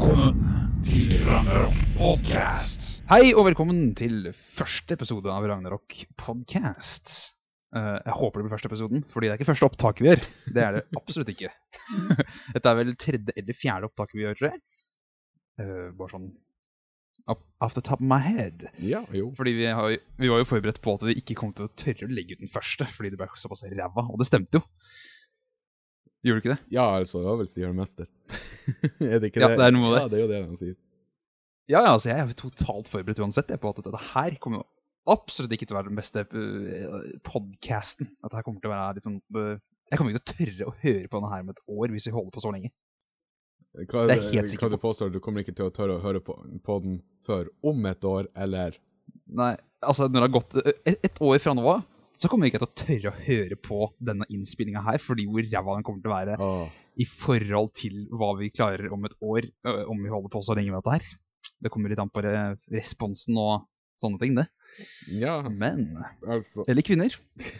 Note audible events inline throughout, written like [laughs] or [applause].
Velkommen til Ragnarok podcast. Hei og velkommen til første episode av Ragnarok podcast. Eh, jeg håper det blir første episoden, fordi det er ikke første opptaket vi gjør. Det er det [laughs] absolutt ikke. [laughs] Dette er vel tredje eller fjerde opptaket vi gjør, tror jeg. Eh, bare sånn up, off the top of my head. Ja, jo. Fordi vi, har, vi var jo forberedt på at vi ikke kom til å tørre å legge ut den første, fordi det ble såpass ræva, og det stemte jo. Gjorde du ikke det? Ja, altså, øvelse gjør mester. [laughs] er det ikke Ja, det? det er noe det. Ja, det er jo det han sier. Ja, ja, altså jeg er totalt forberedt uansett på at dette her kommer jo absolutt ikke til å være den beste podkasten. podcasten. At det her kommer til å være litt sånn uh, Jeg kommer ikke til å tørre å høre på denne her om et år hvis vi holder på så lenge. Hva, Det er helt sikkert. hva du påstår, du kommer ikke til å tørre å høre på, på den før om et år, eller Nei, altså når det har gått et, et år fra nå av, så kommer jeg ikke til å tørre å høre på denne innspillinga her, fordi hvor ræva den kommer til å være oh. i forhold til hva vi klarer om et år, om vi holder på så lenge med dette her. Det kommer litt an på responsen og sånne ting, det. Ja, Men altså Eller kvinner.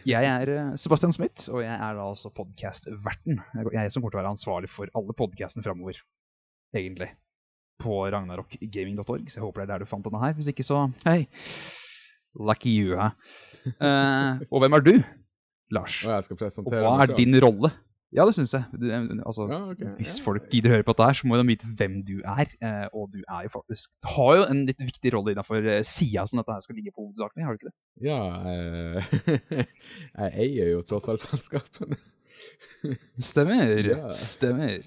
Jeg er eh, Sebastian Smith, og jeg er da altså podkast-verten. Jeg som kommer til å være ansvarlig for alle podkastene framover, egentlig. På ragnarokgaming.org, så jeg håper det er der du fant denne her. Hvis ikke, så hei. Lucky you, hæ. [laughs] Eh, og hvem er du, Lars? Og jeg skal Og hva er din rolle? Ja, det syns jeg. Du, eh, altså, Ja, okay. hvis folk gidder å høre på dette her, så må de vite hvem du er. eh, og du er jo faktisk Du har jo en litt viktig rolle innenfor uh, sida som dette her skal ligge på hovedsakelig, har du ikke det? Ja, jeg, [laughs] jeg eier jo tross alt selskapene. Stemmer. Ja. Stemmer.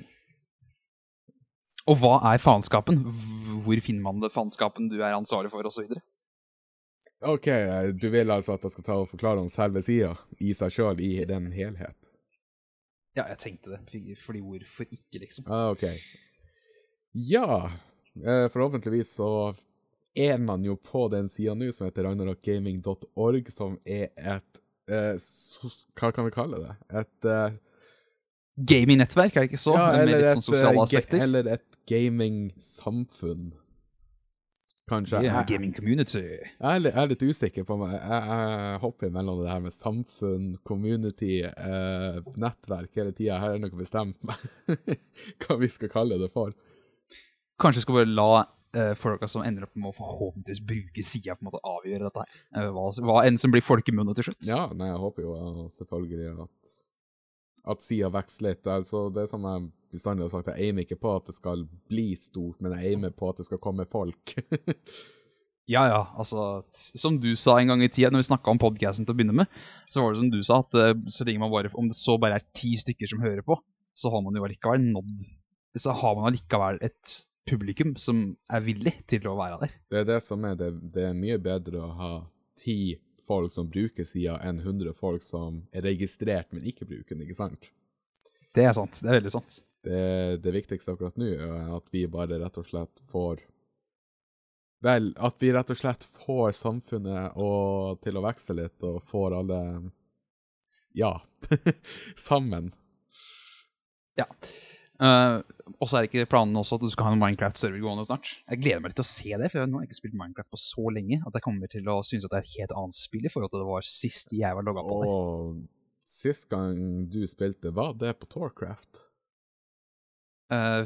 Og hva er faenskapen? Hvor finner man det faenskapen du er ansvarlig for, osv.? OK, du vil altså at jeg skal ta og forklare om selve sida i seg sjøl, i den helhet? Ja, jeg tenkte det. fordi- hvorfor ikke, liksom? Ah, OK. Ja, eh, forhåpentligvis så er man jo på den sida nå som heter ragnarokgaming.org, som er et eh, sos Hva kan vi kalle det? Et eh, Gaming-nettverk, er det ikke så? Ja, eller litt et, sånn eller et gaming-samfunn. Kanskje. Yeah, gaming community. jeg, er litt, jeg er litt usikker på meg. Jeg, jeg hopper mellom det her med samfunn, community, eh, nettverk hele tida. Her er det noe bestemt [laughs] hva vi skal kalle det for. Kanskje vi skal bare la eh, folka som ender opp med å forhåpentligvis bruke sida, avgjøre dette her. Eh, hva, hva enn som blir folkemunne til slutt. Ja, nei, jeg håper jo eh, selvfølgelig at at sida vokser litt. Altså, det som jeg bestandig har sagt, jeg aimer ikke på at det skal bli stort, men jeg aimer på at det skal komme folk. [laughs] Ja, ja, altså, som du sa en gang i tida, når vi snakka om podcasten til å begynne med, så var det som du sa, at eh, så lenge man bare, om det så bare er ti stykker som hører på, så har man jo allikevel nådd Så har man allikevel et publikum som er villig til å være der. Det er det som er det. Det er mye bedre å ha ti folk som bruker sida, enn 100 folk som er registrert, men ikke bruker den, ikke sant? Det er sant. Det er veldig sant. Det, det viktigste akkurat nå er at vi bare rett og slett får Vel, at vi rett og slett får samfunnet å, til å vokse litt, og får alle Ja. [laughs] sammen. Ja. Uh, og så er ikke planen også at du skal ha en Minecraft-server gående snart. Jeg gleder meg litt til å se det, for jeg har ikke spilt Minecraft på så lenge at jeg kommer til å synes at det er et helt annet spill i forhold til det var sist jeg var logga på. Og sist gang du spilte, var det på Torcraft? Uh,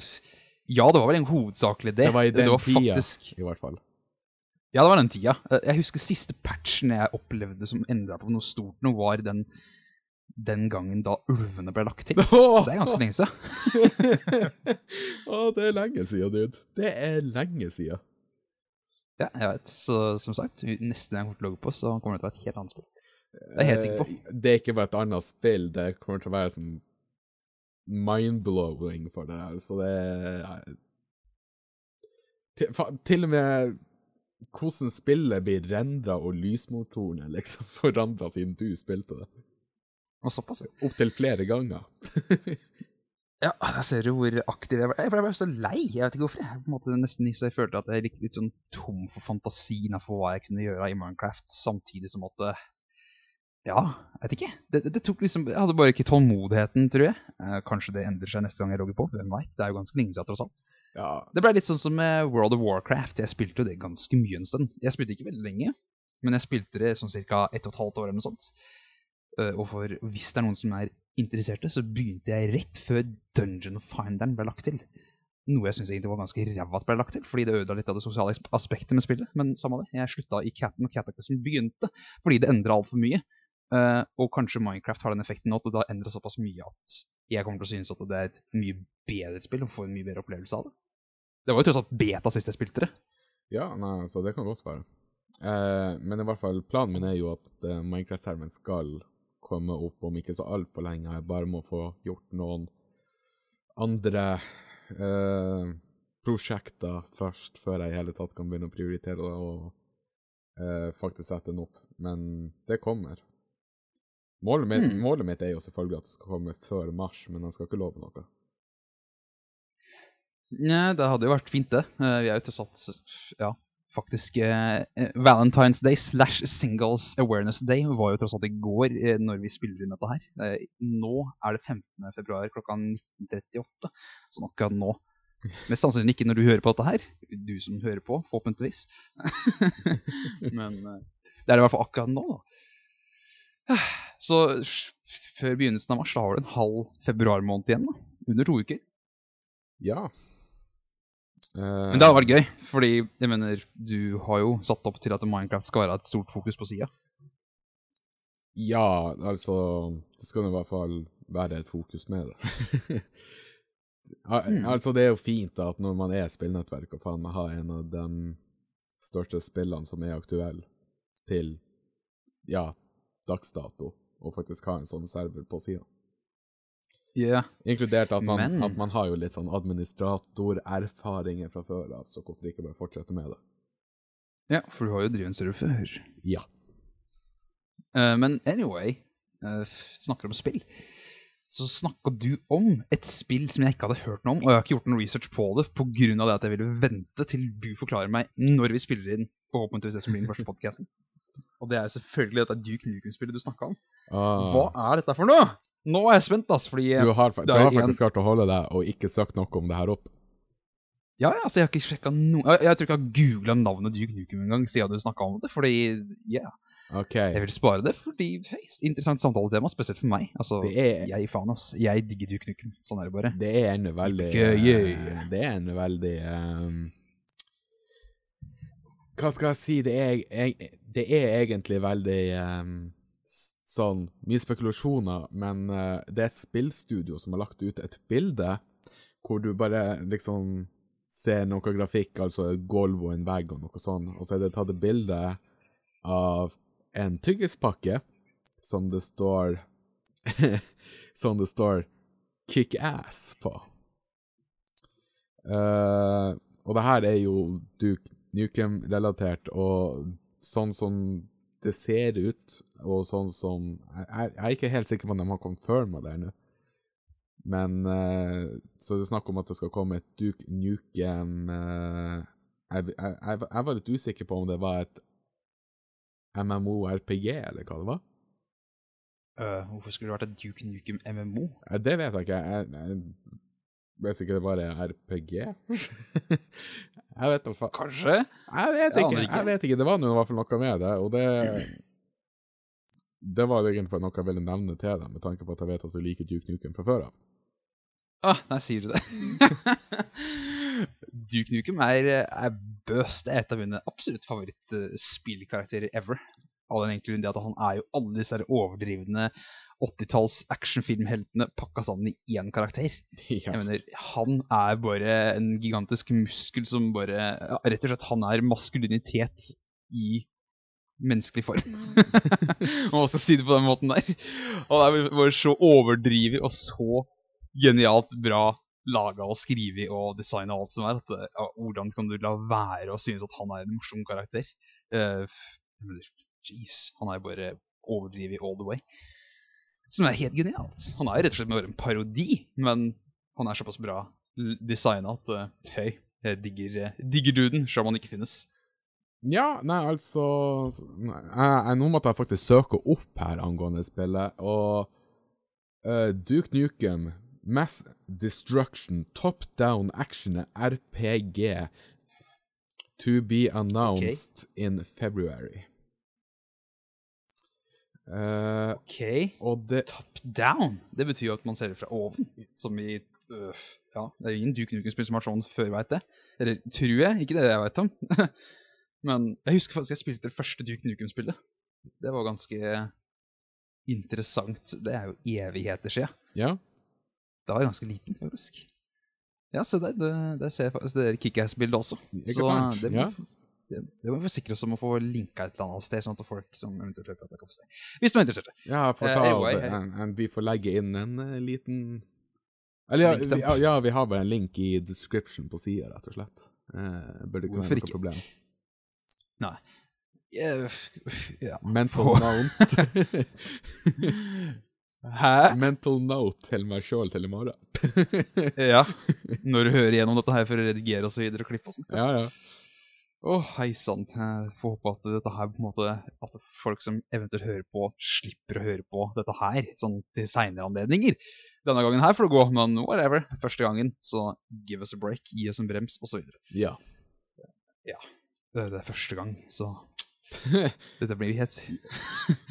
ja, det var vel en hovedsakelig det. Det var i den tida, faktisk- i hvert fall. Ja, det var den tida. Eh, Jeg husker siste patchen jeg opplevde som endra på noe stort noe, var den, den gangen da ulvene ble lagt til. [laughs] Det er ganske lenge siden. [laughs] Å, det er lenge siden, dude. Det er lenge siden. Ja, jeg vet. Så som sagt, neste gang jeg kommer til å logge på, så kommer det til å være et helt annet spill. Det er helt sikker på. Eh, Det er ikke bare et annet spill, det kommer til å være sånn mind-blowing for det her, så det er til, til og med hvordan spillet blir rendra og lysmotorene [laughs] liksom forandra siden du spilte det. Og såpass. Opptil flere ganger. [laughs] Ja, jeg ser jo hvor aktiv jeg ble. Jeg ble så lei. Jeg vet ikke hvorfor. Jeg på en måte nesten så jeg følte at jeg gikk litt sånn tom for fantasien for hva jeg kunne gjøre i Minecraft, samtidig som at eh, Ja, jeg vet ikke. Det, det, tok liksom Jeg hadde bare ikke tålmodigheten, tror jeg. Eh, kanskje det endrer seg neste gang jeg logger på. Hvem veit. Det er jo ganske lenge siden, tross alt. Ja, Det ble litt sånn som World of Warcraft. Jeg spilte jo det ganske mye en stund. Jeg spilte ikke veldig lenge, men jeg spilte det sånn ca. ett og et halvt år eller noe sånt. Eh, Og for hvis det er noen som er interesserte, så begynte jeg rett før Dungeon Finderen ble lagt til. Noe jeg syns egentlig var ganske ræva at ble lagt til, fordi det ødela litt av det sosiale aspektet med spillet. Men samme det, jeg slutta i Cat Som begynte, fordi det endra altfor mye. Eh, og kanskje Minecraft har den effekten at det da endrer såpass mye at jeg kommer til å synes at det er et mye bedre spill og får en mye bedre opplevelse av det. Det var jo tross alt beta sist jeg spilte det. Ja, nei, så det kan godt være. Uh, men i hvert fall, planen min er jo at uh, Minecraft-serveren skal komme opp om ikke så altfor lenge. Jeg bare må få gjort noen andre eh, prosjekter først, før jeg i hele tatt kan begynne å prioritere og eh, faktisk sette den opp. Men det kommer. Målet mitt, mm. målet mitt er jo selvfølgelig at det skal komme før mars, men jeg skal ikke love noe. Nei, det hadde jo vært fint, det. Eh, vi er jo til satt Ja, faktisk eh, eh, Valentine's Day slash Singles Awareness Day var jo tross alt i går eh, når vi spiller inn dette her. Eh, nå er det 15. februar klokka 19.38, sånn akkurat nå. Mest sannsynlig ikke når du hører på dette her. Du som hører på, forhåpentligvis. [laughs] Men eh, det er det i hvert fall akkurat nå, da. Så før begynnelsen av mars da har du en halv februarmåned igjen. da. Under to uker. Ja. Uh... Men det hadde vært gøy, fordi jeg mener, du har jo satt opp til at Minecraft skal være et stort fokus på sida. Ja, altså Det skal i hvert fall være et fokus med det. [laughs] Al Mm. Altså, det er jo fint at når man er spillnettverk og faen meg har en av de største spillene som er aktuelle til ja, dagsdato, og faktisk ha en sånn server på sida. Yeah. Inkludert at man, Men- at man har jo litt sånn administratorerfaringer fra før av, så hvorfor ikke bare fortsette med det? Ja, for du har jo drevet en server før. Ja. Uh, men anyway, uh, snakker om spill. Så snakka du om et spill som jeg ikke hadde hørt noe om, og jeg har ikke gjort noe research på det pga. det at jeg ville vente til du forklarer meg når vi spiller inn forhåpentligvis det som blir den første podcasten. Og det er selvfølgelig dette Duke Nukem-spillet du snakka om. Ah, Hva er dette for noe? Nå er jeg spent, ass, fordi du har, du har faktisk klart å holde deg og ikke søkt noe om det her opp. Ja, ja, altså jeg har ikke sjekka noe Jeg, jeg tror ikke jeg har googla navnet Duke Nukem engang siden du snakka om det, fordi ja, Okay. jeg vil spare det fordi hei, interessant samtaletema, spesielt for meg. Altså, er, jeg faen, ass. Jeg digger Duke Nukem. Sånn er det bare. det er en veldig Gøy. eh, Det er en veldig um, Hva skal jeg si? Det er, eg- det er egentlig veldig um, sånn Mye spekulasjoner, men uh, det er et spillstudio som har lagt ut et bilde hvor du bare liksom ser noe grafikk, altså et gulv og en vegg og noe sånt, og så er det tatt et bilde av en tyggispakke som det står [laughs] Som det står 'kickass' på. Uh, og det her er jo Duke Nukem-relatert, og sånn som det ser ut, og sånn som Jeg, jeg er ikke helt sikker på om de har confirma det nå. Men uh, Så det er snakk om at det skal komme et Duke Nukem uh, jeg, jeg, jeg, jeg var litt usikker på om det var et MMO-RPG, eller hva det var. Uh, hvorfor skulle det vært et Duke Nukem MMO? Det vet jeg ikke. Jeg, vet ikke det bare er RPG. [laughs] jeg vet da faen. Kanskje? Jeg vet ikke. Jeg vet ikke. Det var nå i hvert fall noe med det, og det Det var egentlig noe jeg ville nevne til deg, med tanke på at jeg vet at du liker Duke Nukem fra før av. Ah, nei, sier du det? [laughs] Duke Nukem er, er bøs. Det er et av mine absolutt favorittspillkarakterer ever. All den enkle grunn at han er jo alle disse overdrivende 80-talls actionfilmheltene pakka sammen i én karakter. [laughs] ja. Jeg mener, Han er bare en gigantisk muskel som bare Rett og slett, han er maskulinitet i menneskelig form. [laughs] Om man skal si det på den måten der. Og det er bare så overdrivet og så genialt bra laga og skrevet og designa alt som er. At, ja, hvordan kan du la være å synes at han er en morsom karakter? Uh, jeg mener, Jeez, han er bare overdrevet all the way. Som er helt genialt. Han er rett og slett bare en parodi, men han er såpass bra designa at uh, hei, jeg digger, uh, digger duden, selv om han ikke finnes. Ja, nei, altså nei, jeg, Nå måtte jeg faktisk søke opp her angående spillet, og uh, Duke Nukem, Mass Destruction, Top Down Action RPG To be announced in February. Eh, OK. det Top down. Det betyr jo at man ser det fra oven. Som i øh, ja, det er jo ingen Duke Nukem-spill som har sånn før, veit jeg. Eller tror jeg. Ikke det jeg veit om. [laughs] Men jeg husker faktisk jeg spilte det første Duke Nukem-spillet. Det var ganske interessant. Det er jo evigheter sia. Ja. Da var jeg ganske liten, faktisk. Ja, se der. Det, det ser jeg faktisk det Kickass-bildet også. Ikke sant? det, Ja. Det, det må vi forsikre oss om å få linka et eller annet sted, sånn at folk som eventuelt hører på kan få se. Hvis de er interessert. Ja, for Eh, ta anyway, det, en, Vi får legge inn en eh, liten Eller ja, vi, ja, vi har bare en link i description på sida, rett og slett. Eh, burde ikke være noe problem. Nei. Eh, Ja. Mental note. [laughs] Hæ? Mental note til meg sjøl til i morgen. Ja. [laughs] Når du hører gjennom dette her for å redigere og så videre og klippe og sånn. ja, ja. Å, hei sann. Jeg får håpe at dette her på en måte At folk som eventuelt hører på, slipper å høre på dette her sånn til seinere anledninger. Denne gangen her får det gå, men whatever. Første gangen, så give us a break, gi oss en brems, osv. ja. Det, det er første gang, så [laughs] dette blir helt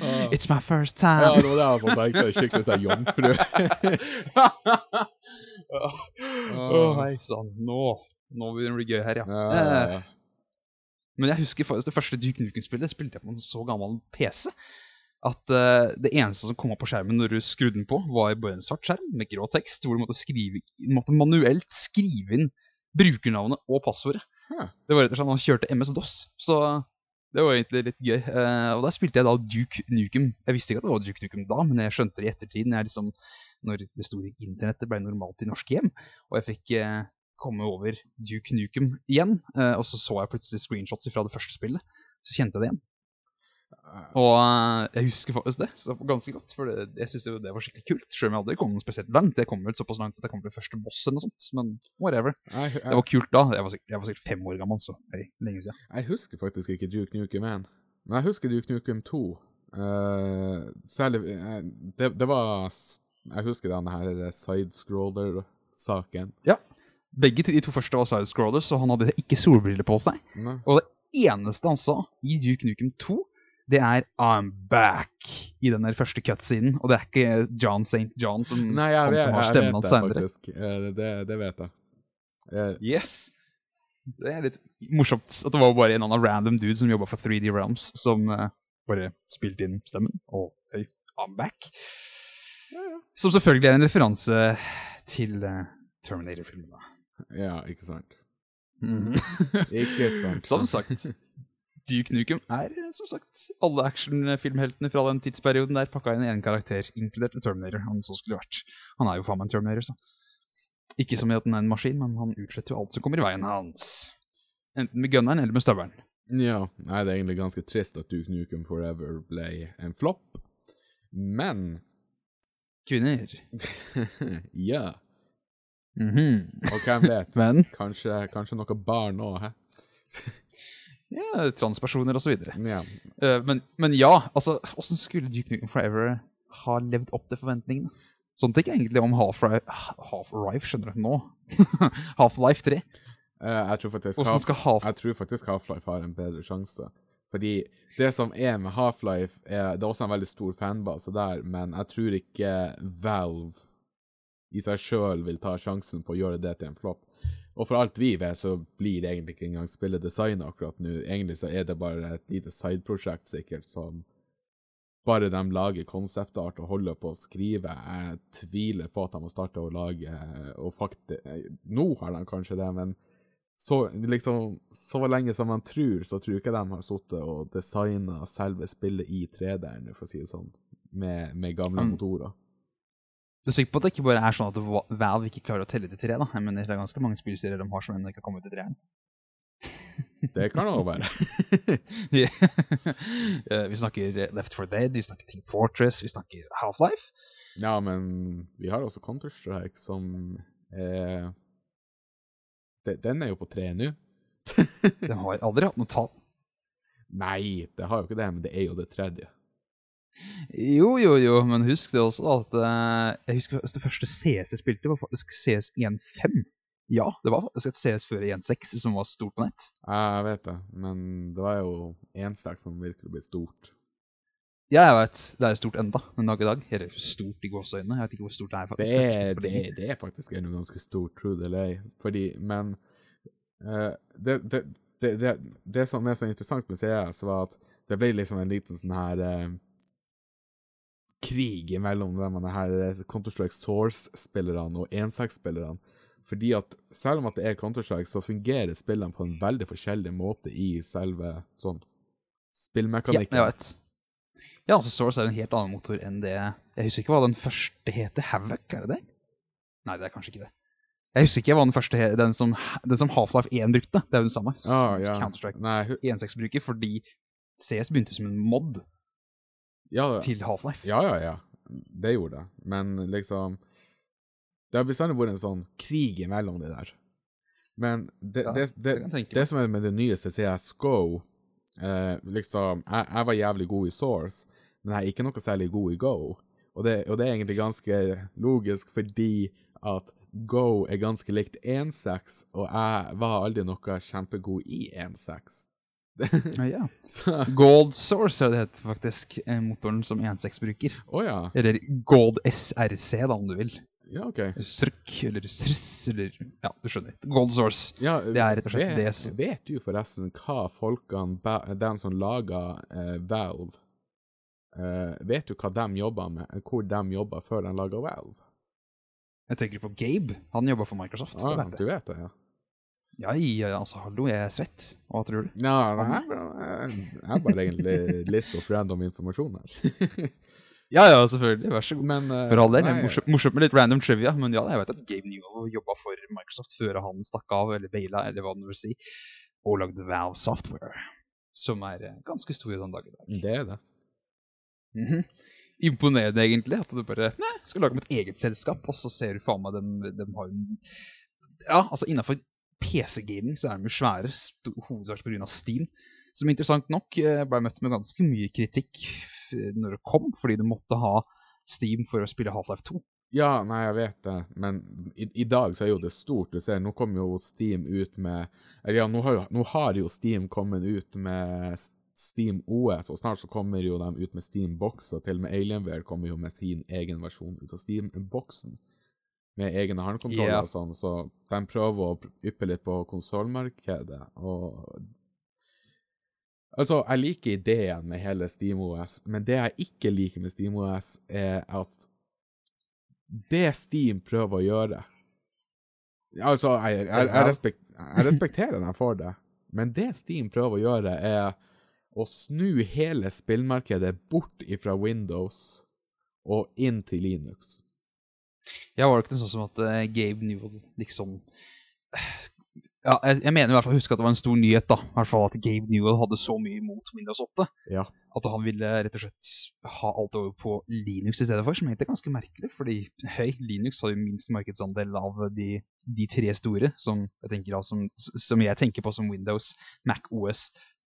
Uh, It's my first time. ja, det var det jeg også tenkte. Skikkelig sånn jomfru. [laughs] Å, hei sann. Nå, nå begynner det gøy her, ja. ja, Eh, ja, ja. Men jeg husker faktisk det første Duke Nukem-spillet spilte jeg på en så gammel PC at uh, det eneste som kom opp på skjermen når du skrudde den på, var bare en svart skjerm med grå tekst, hvor du måtte, skrive, måtte manuelt skrive inn brukernavnet og passordet. Huh. Det var rett og slett han kjørte MS-DOS, så det var egentlig litt gøy. Uh, og der spilte jeg da Duke Nukem. Jeg visste ikke at det var Duke Nukem da, men jeg skjønte det i ettertid, når, liksom, når det store internettet ble normalt i norske hjem, og jeg fikk eh, komme over Duke Nukem igjen, eh, og så så jeg plutselig screenshots fra det første spillet. Så kjente jeg det igjen. Og eh, jeg husker faktisk det så ganske godt, for det, jeg syntes jo det var skikkelig kult. Selv om jeg aldri kom spesielt langt. Jeg kom vel såpass langt at jeg kom til første boss eller noe sånt. Men whatever. Jeg, Det var kult da. Jeg var sikkert, jeg var sikkert fem år gammel, så hey, lenge siden. jeg husker faktisk ikke Duke Nukem 1, men jeg husker Duke Nukem 2. Uh, særlig uh, det, det var Jeg husker den her sidescroller-saken. Begge de to første var sidescrollers, så han hadde ikke solbriller på seg. Nei. Eneste han sa i Duke Nukem 2, det er 'I'm back' i den der første cutscenen. Og det er ikke John St. John som, Nei, jeg han som har stemmen hans det faktisk. Eh, det, det vet jeg. jeg. Yes. Det er litt morsomt at det var bare en annen random dude som jobba for 3D Realms, som uh, bare spilte inn stemmen. Og hey, I'm back. Som selvfølgelig er en referanse til uh, Terminator-filmen. Ja, ikke sant. Mhm. [laughs] Ikke sant. som sagt, Duke Nukem er eh, som sagt alle actionfilmheltene fra den tidsperioden der pakka inn i én karakter, inkludert en Terminator. Han så skulle vært. Han er jo faen meg en Terminator, så. Ikke som i at han er en maskin, men han utsletter jo alt som kommer i veien hans. Enten med gunneren eller med støvelen. Ja, nei, det er egentlig ganske trist at Duke Nukem Forever ble en flopp. Men Kvinner. [laughs] Ja. Mhm. Og hvem vet? [laughs] Men Kanskje, kanskje noen barn òg, hæ? [laughs] ja, transpersoner osv. Ja. Uh, men, men ja, altså, åssen skulle Duke Nukem Forever ha levd opp til forventningene? Sånn tenker jeg egentlig om Half-Life, Half-Life skjønner du, nå. [laughs] Half-Life 3. Eh, jeg tror faktisk Half-Life Half... Half-Life har en bedre sjanse. Fordi det som er med Half-Life, er Det er også en veldig stor fanbase der, men jeg tror ikke Valve i seg sjøl vil ta sjansen på å gjøre det til en flopp. Og for alt vi vet, så blir det egentlig ikke engang spillet designet akkurat nå. Egentlig så er det bare et lite sideprosjekt, sikkert, som bare de lager konseptart og holder på å skrive. Jeg tviler på at de har starta å lage Og faktisk Nå har de kanskje det, men så, liksom, så lenge som man tror, så tror ikke de har sittet og designa selve spillet i 3D-en, for å si det sånn, med, med gamle Mm. motorer. Du er sikker på at det ikke bare er sånn at Va- Valve ikke klarer å telle til tre? da? Jeg mener, Det er ganske mange spillserier de har som ennå ikke har kommet til treeren. [laughs] Det kan det òg være. [laughs] Eh, vi snakker Left 4 Dead, vi snakker Team Fortress, vi snakker Half-Life. ja, men vi har også Counter-Strike, som eh, de- Den er jo på tre nå. De har aldri hatt noe tall. [laughs] Nei, det har jo ikke det, men det er jo det tredje. Jo, jo, jo, men husk det også at eh, Jeg husker at det første CS jeg spilte, var faktisk CS 1.5. Ja, det var faktisk et CS før 1.6 som var stort på nett. Jeg vet det, men det var jo 1.6 som virkelig ble stort. Ja, jeg vet. Det er stort enda, men dag i dag. Eller stort i gåseøynene. Jeg vet ikke hvor stort det er. Det faktisk. er, sett på det, er, det er faktisk ennå ganske stort, true delay. Fordi, men uh, det, det, det, det, det som er så interessant med CS, var at det ble liksom en liten sånn her eh, krig mellom de her eh, Counter-Strike Source-spillerne og 1.6-spillerne. Fordi at selv om at det er Counter-Strike, så fungerer spillene på en veldig forskjellig måte i selve sånn Ja, spillmekanikken. jeg vet. Ja, altså Source er en helt annen motor enn det Jeg husker ikke hva den første heter. Havoc, er det det? Nei, det er kanskje ikke det. Jeg husker ikke hva den første he Den som, den som Half-Life 1 brukte. Det er jo den samme. Ah, ja. Counter-Strike Nei, hu- 1.6 bruker, fordi CS begynte som en mod ja, til Half-Life. Ja, ja, ja. Det gjorde det. Men liksom Det har bestandig vært en sånn krig imellom det der. Men det, Ja, det, det, det som er med det nyeste CSGO eh, liksom, jeg, jeg var jævlig god i Source, men jeg er ikke noe særlig god i Go. Og det, og det er egentlig ganske logisk fordi at Go er ganske likt 1.6, og jeg var aldri noe kjempegod i 1.6. [laughs] Ja, ja. Gold Source er det det heter faktisk. eh, Motoren som 1.6 bruker. Oh, ja. Eller Gold SRC, da, om du vil. Ja, OK. Srk, eller SRS, eller Ja, du skjønner. Gold Source. Ja, Det er rett og slett vet, det Vet du forresten hva folkene, Den som laga eh, Valve eh, Vet du hva de jobba med, hvor de jobba før de laga Valve? Jeg tenker på Gabe. Han jobba for Microsoft. Ah, det vet jeg. du vet det, ja? Ja, ja, ja, altså, hallo, jeg er svett. Hva tror du? Ja, det her er bare egentlig [laughs] list of random informasjon her. [laughs] Ja, ja, selvfølgelig. Vær så god. Men uh, For all del. Morsomt, morsom med litt random trivia, men ja, jeg vet at Gabe Newell jobba for Microsoft før han stakk av, eller baila, eller hva det vil si, og lagde Valve Software, som er eh, ganske stor i den dag i dag. Det er det. Mhm. Imponerende, egentlig, at du bare Nei, skal lage med et eget selskap, og så ser du faen meg dem, dem har en Ja, altså innafor PC-gaming så er de jo svære, hovedsakelig pga. Steam. Som interessant nok eh, ble møtt med ganske mye kritikk eh, når det kom, fordi du måtte ha Steam for å spille Half-Life 2. Ja, nei, jeg vet det, men i, i dag så er jo det stort. Du ser, nå kommer jo Steam ut med Eller ja, nå har, jo, nå har jo Steam kommet ut med Steam OS, og snart så kommer jo de ut med Steam Box, og til og med Alienware kommer jo med sin egen versjon ut av Steam-boksen. Med egne håndkontroller yeah. og sånn, så de prøver å yppe litt på konsollmarkedet, og Altså, jeg liker ideen med hele SteamOS, men det jeg ikke liker med SteamOS, er at det Steam prøver å gjøre Altså, jeg, jeg, jeg, respekt, jeg respekterer dem for det, men det Steam prøver å gjøre, er å snu hele spillmarkedet bort ifra Windows og inn til Linux. Ja, var det ikke sånn som at uh, Gabe Newell liksom Ja, jeg, jeg mener i hvert fall huske at det var en stor nyhet, da. I hvert fall at Gabe Newell hadde så mye imot Windows 8 Ja. at han ville rett og slett ha alt over på Linux i stedet for, som egentlig er ganske merkelig. Fordi høy, Linux har jo minst markedsandel av de, de tre store, som jeg, da, som, som jeg tenker på som Windows, Mac OS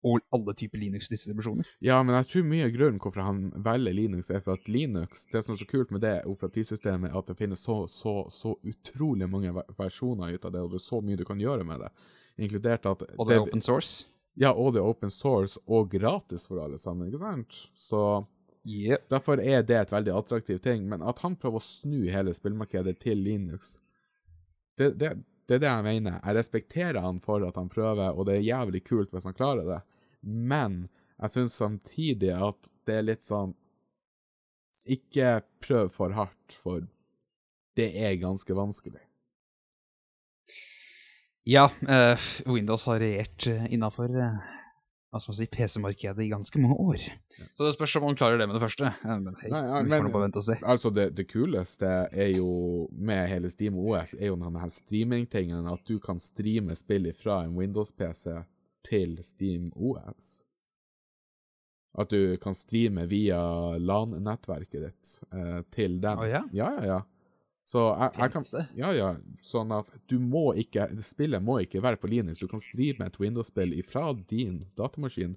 og alle typer Linux-distribusjoner. Ja, men jeg tror mye av grunnen hvorfor han velger Linux, er for at Linux, det som er så kult med det operativsystemet, er at det finnes så, så, så utrolig mange versjoner ut av det, og det er så mye du kan gjøre med det. Inkludert at Og det er open source. Ja, og det er open source og gratis for alle sammen, ikke sant? Så Yep. derfor er det et veldig attraktivt ting. Men at han prøver å snu hele spillmarkedet til Linux, det, det, det er det jeg mener. Jeg respekterer han for at han prøver, og det er jævlig kult hvis han klarer det. Men jeg syns samtidig at det er litt sånn Ikke prøv for hardt, for det er ganske vanskelig. Ja, uh, Windows har regjert uh, innafor hva skal man si, PC-markedet i ganske mange år. Så det spørs om man klarer det med det første. Men hei, Nei, ja, vi får nå bare vente og se. Altså, det, det kuleste er jo med hele Steam OS, er jo denne her streamingtingen, at du kan streame spill fra en Windows-PC til Steam OS. At du kan streame via LAN-nettverket ditt eh, til den. Oh, ja? Ja, ja, ja. Så jeg, jeg kan Ja, ja. Sånn at du må ikke Spillet må ikke være på Linux. Du kan streame et Windows-spill fra din datamaskin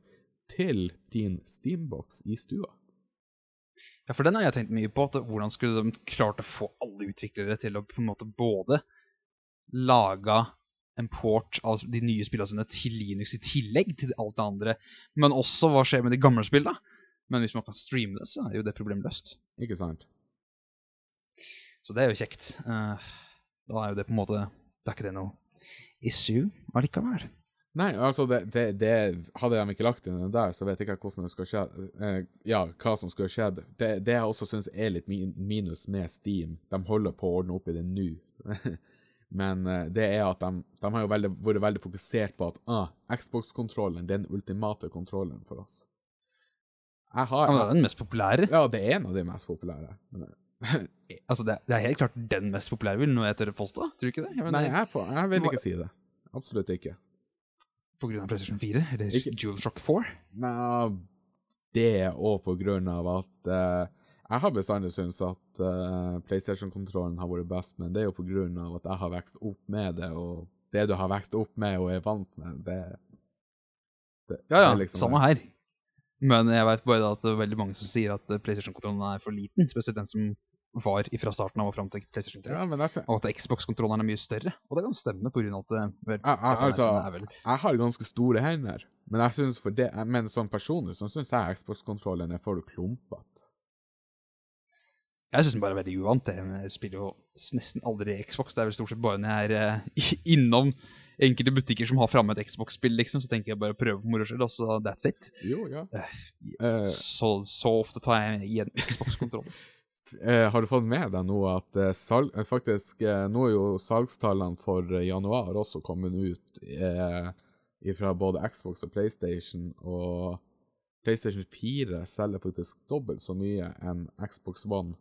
til din Steambox i stua. Ja, for den har jeg tenkt mye på. Hvordan skulle de klart å få alle utviklere til å på en måte både lage en port av de nye spillene sine til Linux i tillegg til alt det andre, men også hva skjer med de gamle spillene? Men hvis man kan streame det, så er jo det problemet løst. Ikke sant? Så det er jo kjekt. Eh, da er jo det på en måte Da er ikke det noe issue allikevel. Nei, altså, det, det, det Hadde de ikke lagt inn den der, så vet jeg ikke hvordan det skal skje. Eh, ja, hva som skulle skjedd. Det, det jeg også syns er litt min, minus med Steam, de holder på å ordne opp i det nå. [laughs] Men eh, det er at de, de har jo veldig, vært veldig fokusert på at ah, Xbox-kontrollen er den ultimate kontrollen for oss. Jeg har, Ja, men det er den mest populære. ja, det er en av de mest populære. Men, [laughs] Altså, det, det er helt klart den mest populære, vil når jeg tørre påstå. Tror du ikke det? Jeg mener, nei, jeg, på, jeg vil ikke si det. Absolutt ikke. På grunn av PlayStation 4, eller Ikke- DualShock 4. Nei, det og på grunn av at uh, Jeg har bestandig syntes at uh, PlayStation-kontrollen har vært best, men det er jo på grunn av at jeg har vokst opp med det, og det du har vokst opp med og er vant med, det, det Ja, ja, liksom samme her. Men jeg vet bare at det er veldig mange som sier at eh, PlayStation-kontrollen er for liten. Spesielt den som var fra starten av og fram til PlayStation 3. Ja, sy- Og at Xbox-kontrolleren er mye større. Og det kan stemme, av at det vel, jeg, jeg, altså, er vel jeg har ganske store hender, men jeg synes for det, men sånn personlig så syns jeg Xbox-kontrollen er for klumpete. Jeg syns den bare er veldig uvant. Jeg spiller jo nesten aldri Xbox. Det er vel stort sett bare når jeg er eh, [laughs] innom enkelte butikker som har framme et Xbox-spill, liksom, så tenker jeg bare å prøve på moro skyld, og så that's it. Jo, ja. Eh, Så, så ofte tar jeg igjen Xbox-kontroll. [laughs] Eh, har du fått med deg nå at eh, salg, eh, faktisk Nå er jo salgstallene for januar også kommet ut eh, fra både Xbox og PlayStation, og PlayStation 4 selger faktisk dobbelt så mye enn Xbox One.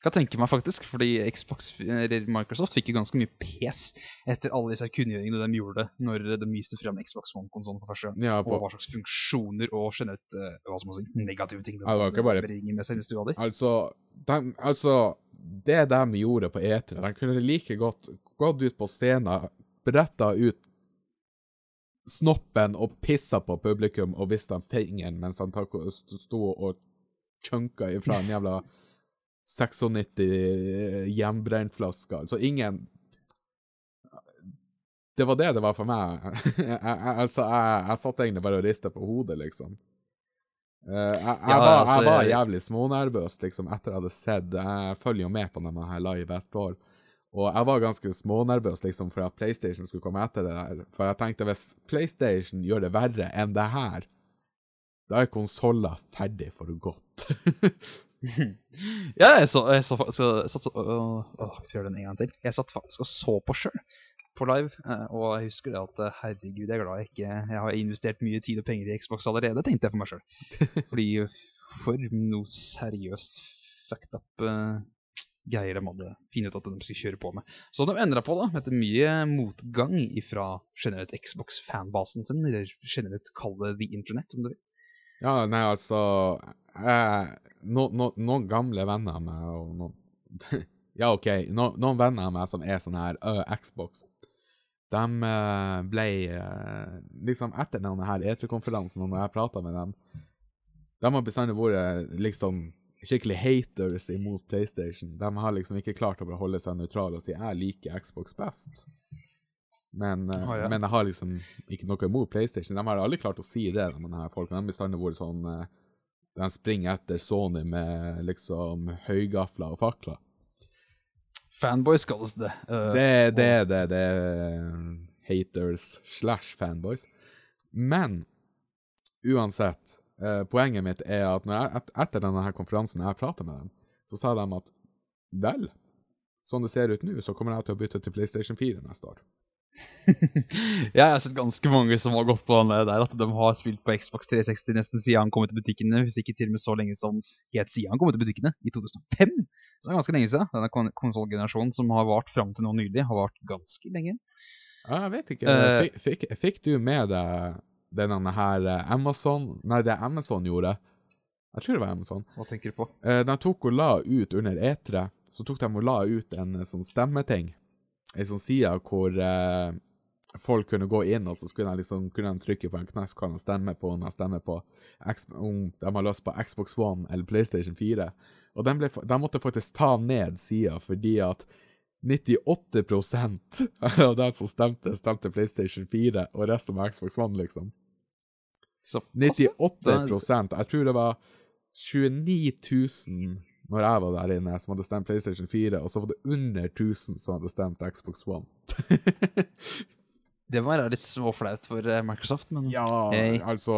Kan tenke meg faktisk, fordi Xbox, eller Microsoft fikk jo ganske mye pes etter alle disse kunngjøringene de gjorde når de viste frem Xbox One-konsollen for første gang. Ja, Og hva slags funksjoner og generelt uh, hva som si, negative ting de ikke bare- bringer med seg i stua di. altså, de, altså Det de gjorde på E3, de kunne like godt gått ut på scenen, bretta ut snoppen og pissa på publikum og vist dem fingeren mens han sto og chunka ifra en jævla [laughs] 96 hjemmebrentflasker. Altså ingen Det var det det var for meg. [laughs] altså, jeg, jeg satt egentlig bare og ristet på hodet, liksom. Eh, jeg, jeg, Ja, var, altså, jeg var jeg- jævlig smånervøs liksom, etter jeg hadde sett Jeg følger jo med på denne her live hvert år. Og jeg var ganske smånervøs liksom, for at PlayStation skulle komme etter det der. For jeg tenkte hvis PlayStation gjør det verre enn det her, da er konsoller ferdig for godt. [laughs] ja, jeg så, jeg så, så, så øh, åh, vi den en gang til. Jeg satt faktisk og så på sjøl på live, eh, og jeg husker det at eh, herregud, jeg er glad jeg ikke Jeg har investert mye tid og penger i Xbox allerede, tenkte jeg for meg sjøl. Fordi for noe seriøst fucked up eh, greier de hadde funnet ut at de skulle kjøre på med. Så de endra på da, etter mye motgang fra generelt Xbox-fanbasen sin, eller generelt kall det The Internet, om du vil. Ja, nei, altså jeg, no, no, Noen gamle venner av meg og noen [laughs] Ja, OK, no, noen venner av meg som er sånn her uh, Xbox, de uh, ble uh, Liksom etter denne her E3-konferansen, og når jeg prata med dem De har bestandig vært liksom skikkelig haters imot PlayStation. De har liksom ikke klart å holde seg nøytrale og si 'jeg liker Xbox best'. Men, eh, Ah, ja. men jeg har liksom ikke noe imot PlayStation. De har aldri klart å si det, de her folkene. De bestandig vært sånn eh, De springer etter Sony med liksom høygafler og fakler. Fanboys kalles det. Uh, Det er det, det, det er haters slash fanboys. Men uansett, uh, poenget mitt er at jeg, etter denne her konferansen jeg prata med dem, så sa de at vel, sånn det ser ut nå, så kommer jeg til å bytte til PlayStation 4 neste år. [laughs] jeg har sett ganske mange som har gått på den der, at de har spilt på Xbox 360 nesten siden han kom ut til butikkene, hvis ikke til og med så lenge som helt siden han kom ut til butikkene, i 2005. Så det er ganske lenge siden. Denne kon konsollgenerasjonen som har vart fram til nå nylig, har vart ganske lenge. Ja, jeg vet ikke. Uh, fikk, fikk, fikk du med deg denne her eh, Amazon Nei, det Amazon gjorde Jeg tror det var Amazon. Hva tenker du på? Eh, de tok og la ut under E3, så tok de og la ut en sånn stemmeting. En sånn side hvor eh, folk kunne gå inn, og så skulle de liksom, kunne de trykke på en knapp hva de stemmer på, om de stemmer på X om de har lyst på Xbox One eller PlayStation 4. Og de, ble, de måtte faktisk ta ned sida fordi at 98 [laughs] av de som stemte, stemte PlayStation 4, og resten var Xbox One, liksom. Så 98% Jeg tror det var 29 000 når jeg var der inne, som hadde stemt PlayStation 4, og så var det under 1000 som hadde stemt Xbox One. Det må være litt småflaut for eh, Microsoft, men ja, Hey. altså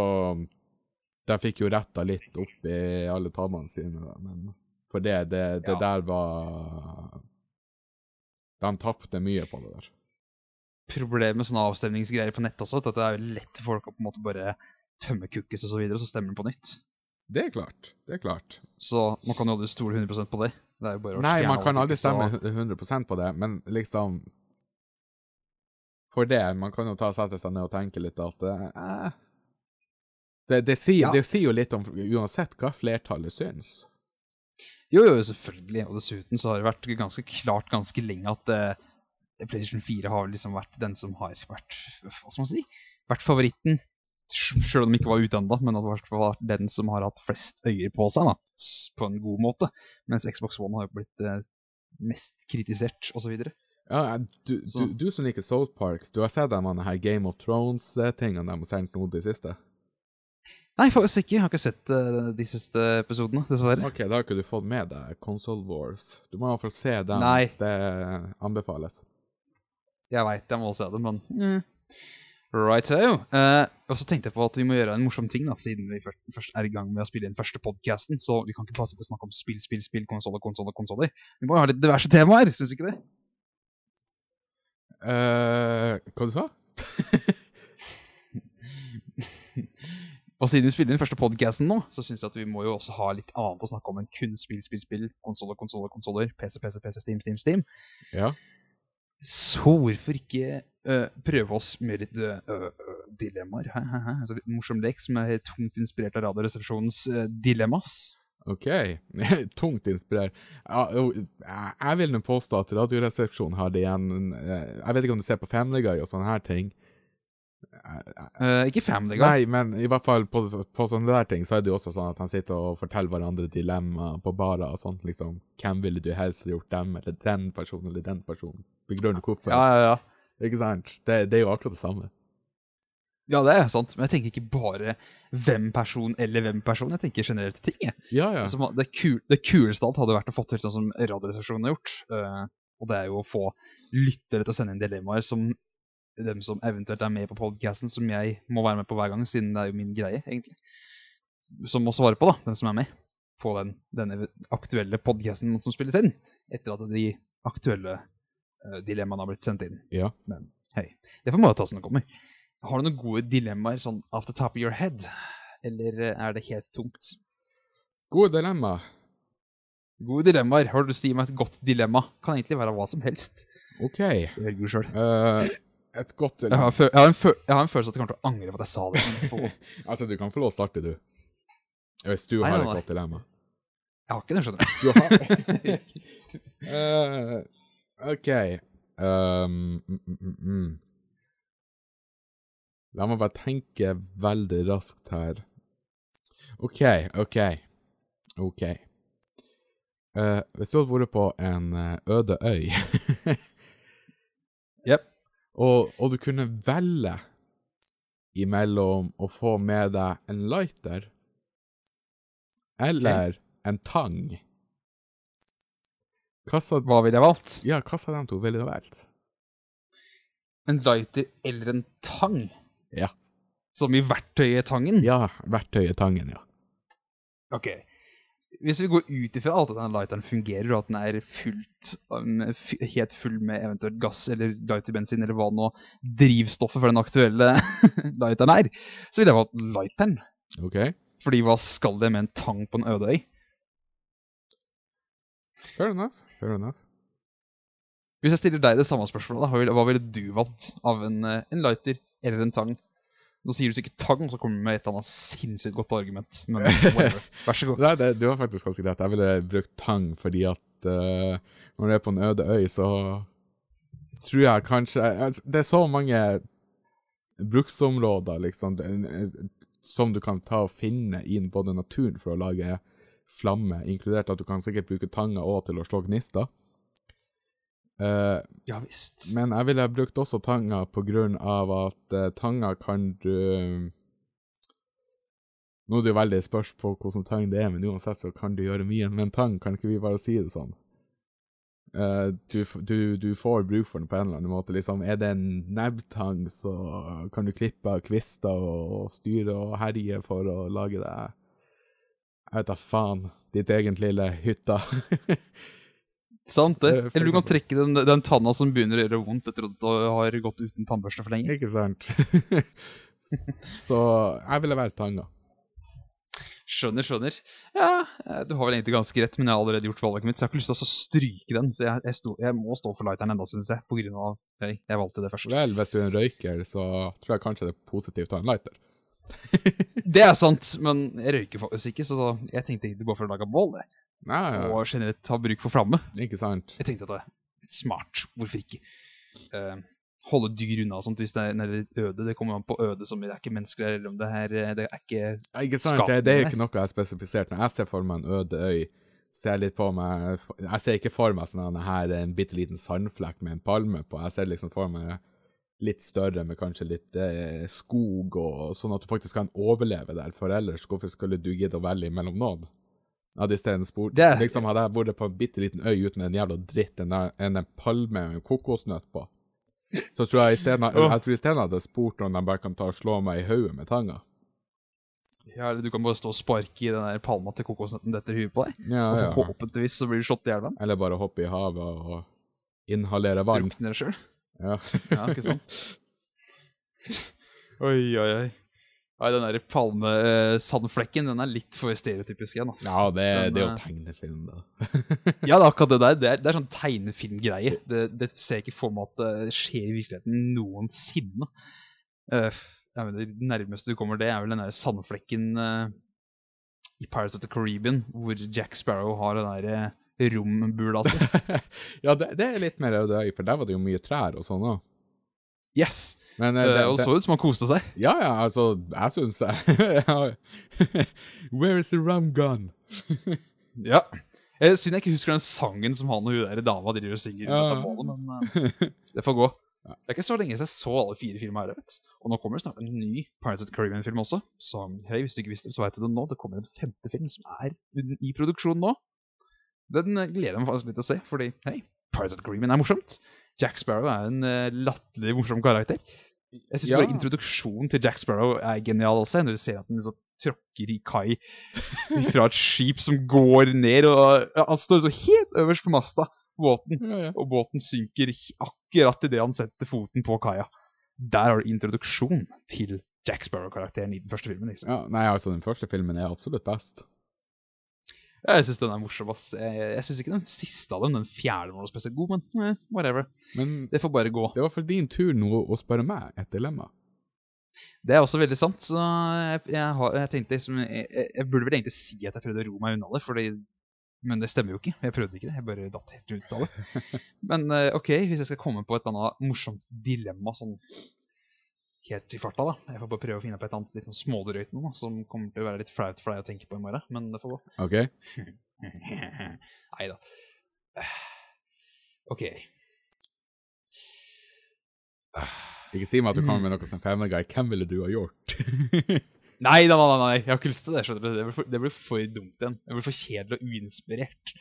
De fikk jo retta litt opp i alle tallene sine, men for det, det, det Ja. der var De tapte mye på det der. problemet med sånne avstemningsgreier på nett også, at det er lett for folk å på en måte bare tømme cookies og så videre, og så stemmer de på nytt. Det er klart. Det er klart. Så man kan jo aldri stole 100 på det. Det Nei, man kan aldri stemme og- 100 på det, men liksom For det, man kan jo ta sette seg ned og tenke litt at eh, det, det, sier, Ja. det sier jo litt om uansett hva flertallet syns. Jo, jo, selvfølgelig. Og dessuten så har det vært ganske klart ganske lenge at uh, PlayStation 4 har liksom vært den som har vært Hva skal man si? Vært favoritten. Sjøl om de ikke var ute ennå, men at det var den som har hatt flest øyer på seg. da, På en god måte. Mens Xbox One har jo blitt eh, mest kritisert, osv. Ja, du, du, du som liker South Park, du har sett de her Game of Thrones-tingene de har sendt nå det siste? Nei, faktisk ikke. Jeg har ikke sett uh, de siste episodene, dessverre. Ok, da har ikke du fått med deg Console Wars. Du må i hvert fall se dem. Nei. Det anbefales. Jeg veit jeg må se dem, men mm. Right ho. Eh, og så tenkte jeg på at vi må gjøre en morsom ting, da, siden vi først, først er i gang med å spille inn første podcasten. Så vi kan ikke bare sitte og snakke om spill, spill, spill, konsoller, konsoller, konsoller. Vi må jo ha litt diverse temaer, syns du ikke det? Eh, hva du sa [laughs] Og siden vi spiller inn første podcasten nå, så syns jeg at vi må jo også ha litt annet å snakke om enn kun spill, spill, spill, konsoller, konsoller, konsoller, PC, PC, PC, Steam, Steam, Steam. Ja. Så hvorfor ikke øh, prøve oss med litt øh, dilemmaer? Hæ, hæ, hæ? Altså litt morsom lek som er tungt inspirert av Radioresepsjonens uh, dilemmas. OK. [laughs] Tungt inspirert. Jeg vil nå påstå at Radioresepsjonen har det igjen eh, Jeg vet ikke om du ser på Family Guy og sånne her ting. Uh, ikke Family Guy. Nei, men i hvert fall på, på sånne der ting så er det jo også sånn at han sitter og forteller hverandre dilemmaer på barer og sånt, liksom. Hvem ville du helst gjort dem, eller den personen, eller den personen? Begrunn hvorfor. Ja, ja, ja. Ikke sant? Det, det er jo akkurat det samme. Ja, det er sant. Men jeg tenker ikke bare hvem person eller hvem person. Jeg tenker generelt ting. jeg. Ja, ja. Altså, det, kul, det kuleste alt hadde vært å få til sånn som Radioresepsjonen har gjort. Uh, og det er jo å få lyttere til å sende inn dilemmaer som dem som eventuelt er med på podcasten, som jeg må være med på hver gang, siden det er jo min greie, egentlig. Som må svare på, da, den som er med på den, denne aktuelle podcasten som spilles inn. Etter at de aktuelle dilemmaene har blitt sendt inn. ja. Men hei, det får man ta som det kommer. Har du noen gode dilemmaer sånn off the top of your head? Eller eh, er det helt tomt? Gode dilemma. Gode dilemmaer. Har du lyst til å gi meg et godt dilemma? Kan egentlig være hva som helst. OK. Det velger du sjøl. Eh, et godt Jeg, dilemma. har en jeg, har en fø- jeg har en følelse at jeg kommer til å angre på at jeg sa det. [laughs] Altså, du kan få lov å starte, du. Hvis du Nei, har nei, et nei. godt dilemma. Jeg har ikke det, skjønner du. Du har [laughs] [laughs] Eh, OK. Um, mm, mm. La meg bare tenke veldig raskt her. OK, OK. OK. Uh, hvis du hadde vært på en eh, øde øy, [laughs] Jep. og, og du kunne velge imellom å få med deg en lighter eller en tang sa Hva ville jeg valgt? Ja, hva sa de to ville du valgt? En lighter eller en tang? Ja. Som i verktøyetangen? Ja, verktøyet tangen, ja. Ok. Hvis vi går ut ifra alt at den lighteren fungerer, og at den er fullt, um, helt full med eventuelt gass eller lighterbensin eller hva nå drivstoffet for den aktuelle [laughs] lighteren er, så ville jeg valgt lighteren. OK? Fordi hva skal det med en tang på en øde øy? Fair enough. Fair enough. Hvis jeg stiller deg det samme spørsmålet, da, hva ville, du valgt av en, eh, en lighter eller en tang? Nå sier du sikkert tang, så kommer du med et eller annet sinnssykt godt argument. Men. [laughs] Vær så god. Nei, det, du har faktisk ganske rett. Jeg ville brukt tang fordi at uh, når du er på en øde øy, så tror jeg kanskje altså, Det er så mange bruksområder, liksom, det, som du kan ta og finne i både naturen for å lage flamme, inkludert at du kan sikkert bruke tanga òg til å slå gnister. Uh, Ja visst. Men jeg ville brukt også tanga på grunn av at uh, tanga kan du Nå er det jo veldig spørs på hvordan tang det er, men uansett så kan du gjøre mye med en tang, kan ikke vi bare si det sånn? Uh, du, du, du får bruk for den på en eller annen måte. Liksom, er det en nebbtang, så kan du klippe av kvister og, styre og herje for å lage det Jeg vet da faen. Ditt egen lille hytta. [laughs] Sant det? Eh, Eller du kan trekke den, den tanna som begynner å gjøre vondt etter at du har gått uten tannbørste for lenge. ikke sant? [laughs] så jeg ville valgt tanna. Skjønner, skjønner. Ja, eh, du har vel egentlig ganske rett, men jeg har allerede gjort valget mitt, så jeg har ikke lyst til å stryke den. Så jeg, jeg, sto, jeg må stå for lighteren enda, syns jeg, på grunn av Hei, jeg valgte det først. Vel, hvis du er en røyker, så tror jeg kanskje det er positivt å ha en lighter. Det er sant, men jeg røyker faktisk ikke, så jeg tenkte egentlig bare for å lage bål. Nei, ja, Og generelt ha bruk for flamme. ikke sant? Jeg tenkte at det er smart, hvorfor ikke? Uh, holde dyr unna og sånt hvis det er litt øde. Det kommer an på øde som det er ikke mennesker her, eller om det er eh, Det er ikke Ja, Ikke sant, det, det er jo ikke noe jeg har spesifisert. Når jeg ser for meg en øde øy, ser jeg litt på meg Jeg ser ikke for meg sånn at her er en bitte liten sandflekk med en palme på. Jeg ser liksom for meg litt større med kanskje litt eh, skog, og sånn at du faktisk kan overleve der. For ellers, hvorfor skulle du gidde å velge mellom noen? Hadde isteden spurt Det Liksom Hadde jeg vært på en bitte liten øy uten en jævla dritt, en, en, en palme og en kokosnøtt på, så tror jeg isteden [laughs] hadde spurt om de bare kan ta og slå meg i hodet med tanga. Ja, eller du kan bare stå og sparke i den der palma til kokosnøtten detter huet på deg. Ja, Og ja. forhåpentligvis så blir du slått i hjel av den. Eller bare hoppe i havet og inhalere vann. Drukne deg sjøl. Ja. Ja, ikke sant? [laughs] Oi, oi, oi. Nei, den der palmesandflekken, den er litt for stereotypisk igjen. ass. ja, det, Den, det er jo eh, tegnefilm, da. [laughs] Ja, det er akkurat det der. Det er, det er sånn tegnefilmgreie. Det, det ser jeg ikke for meg at det skjer i virkeligheten noensinne. Uh, ja, men det nærmeste du kommer det, er vel den der sandflekken uh, i Pirates of the Caribbean, hvor Jack Sparrow har den der rombula si. [laughs] ja, det, det er litt mer Audøy, øy, for der var det jo mye trær og sånn òg. Yes! Men det, Eh, det, og det, så ut som han koste seg. Ja, ja, altså, jeg syns [laughs] Where is the rum gun? [laughs] Ja. Jeg Synd jeg ikke husker den sangen som han og hun der dama driver og synger. Ja. Målet, men uh, det får gå. Det er ikke så lenge siden jeg så alle fire filmer her. vet. Og nå kommer det snart en ny Pirates of the Caribbean-film også. Så hei, hvis du ikke visste det, så vet du det nå. Det kommer en femte film som er i produksjon nå. Den eh, gleder jeg meg faktisk litt til å se, fordi hei, Pirates of the Caribbean er morsomt. Jack Sparrow er en uh, latterlig morsom karakter. Jeg syns Ja. bare introduksjonen til Jack Sparrow er genial også, når du ser at han liksom tråkker i kai [laughs] fra et skip som går ned, og ja, han står så helt øverst på masta på båten, Ja, ja. og båten synker akkurat idet han setter foten på kaia. Der har du introduksjon til Jack Sparrow-karakteren i den første filmen. liksom. ja, Nei, altså, den første filmen er absolutt best. Ja, Jeg syns den er morsom. ass. Jeg, jeg syns ikke den siste av dem, den fjerde, var noe spesielt god, men eh, whatever. Men Det får bare gå. det var for din tur nå å spørre meg et dilemma. Det er også veldig sant. Så jeg, jeg, har, jeg tenkte liksom jeg, jeg, jeg burde vel egentlig si at jeg prøvde å ro meg unna det, fordi men det stemmer jo ikke. Jeg prøvde ikke det. Jeg bare datt helt ut av det. [laughs] Men eh, OK, hvis jeg skal komme på et eller annet morsomt dilemma sånn helt i farta, da. Jeg får bare prøve å finne på et annet litt sånn smådrøyt nå, som kommer til å være litt flaut for deg å tenke på i morgen. Men det får gå. OK? [laughs] Nei da. [sighs] OK. [sighs] Ikke si meg at du kommer med noe som Family Guy. Hvem ville du ha gjort? [laughs] Nei, nei, nei, nei, jeg har ikke lyst til det. skjønner du. Det blir for, det blir for dumt igjen. Det blir for kjedelig og uinspirert.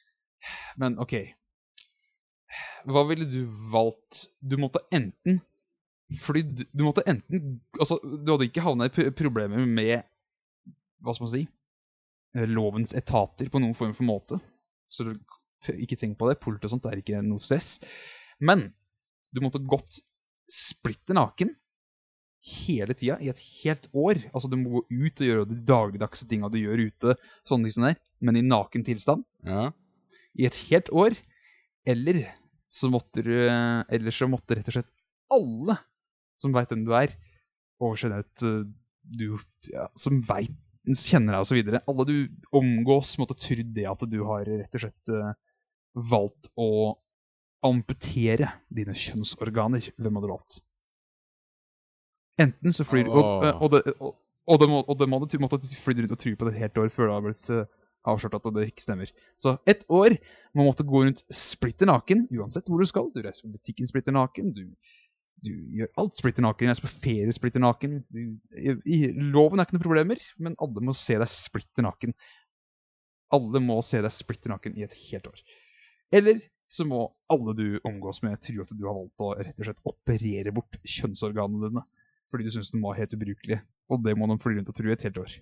[sighs] Men OK. Hva ville du valgt? Du måtte enten Fordi du, du måtte enten Altså, du hadde ikke havna i problemer med Hva skal man si? eh, Lovens etater på noen form for måte. Så du, ikke tenk på det. Politi og sånt er ikke noe stress. Men du måtte gått splitter naken hele tida i et helt år. Altså, du må gå ut og gjøre de dagligdagse tinga du gjør ute, sånne ting som det er, men i naken tilstand Ja. i et helt år. Eller så måtte du Eller så måtte rett og slett alle som veit hvem du er, og generelt eh, du ja, som veit kjenner deg osv. Alle du omgås, måtte trodd det at du har rett og slett eh, valgt å amputere dine kjønnsorganer. Hvem hadde du valgt? Enten så flyr og, og, det, og, og, det må, og det må du måtte fly rundt og tro på det et helt år før det har blitt eh, avslørt at det ikke stemmer. Så ett år man måtte gå rundt splitter naken, uansett hvor du skal. Du reiser på butikken splitter naken, du Du gjør alt splitter naken. Jeg er på ferie splitter naken. Du, i, i, loven er ikke noen problemer, men alle må se deg splitter naken. Alle må se deg splitter naken i et helt år. Eller så må alle du omgås med, tro at du har valgt å rett og slett operere bort kjønnsorganene dine fordi du syns de var helt ubrukelige. Og det må de fly rundt og tro i et helt år.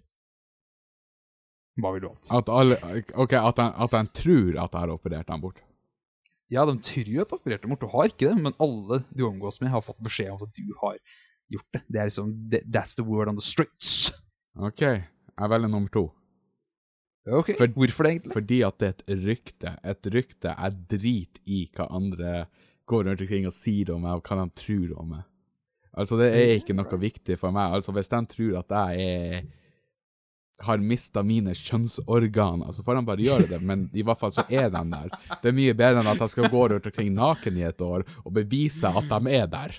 Hva vil du ha? At alle OK, at han, at han tror at jeg har operert den bort. Ja, de tror jo at du har operert dem bort. Du har ikke det, men alle du omgås med, har fått beskjed om at du har gjort det. Det er liksom That's the word on the streets. OK, jeg velger nummer to. Ok, For- Hvorfor det, egentlig? Fordi at det er et rykte. Et rykte er drit i hva andre går rundt omkring og sier om meg, og hva de tror om meg. Altså, det er ikke noe viktig for meg. Altså, hvis de tror at jeg er har mista mine kjønnsorganer, så får han bare gjøre det, men i hvert fall så er de der. Det er mye bedre enn at han skal gå rundt omkring naken i et år og bevise at de er der.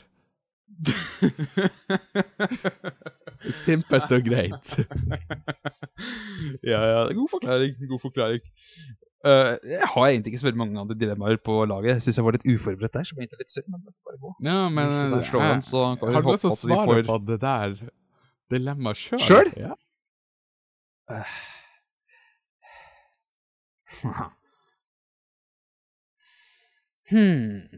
Simpelt og greit. ja, ja. God forklaring. God forklaring. Uh, jeg har egentlig ikke så veldig mange andre dilemmaer på laget. Jeg syns jeg var litt uforberedt der. så litt synd, men bare gå. Ja, men det jeg, an, har du håpe svaret på det der dilemmaet sjøl? Sjøl? Ja. [sighs] Hmm.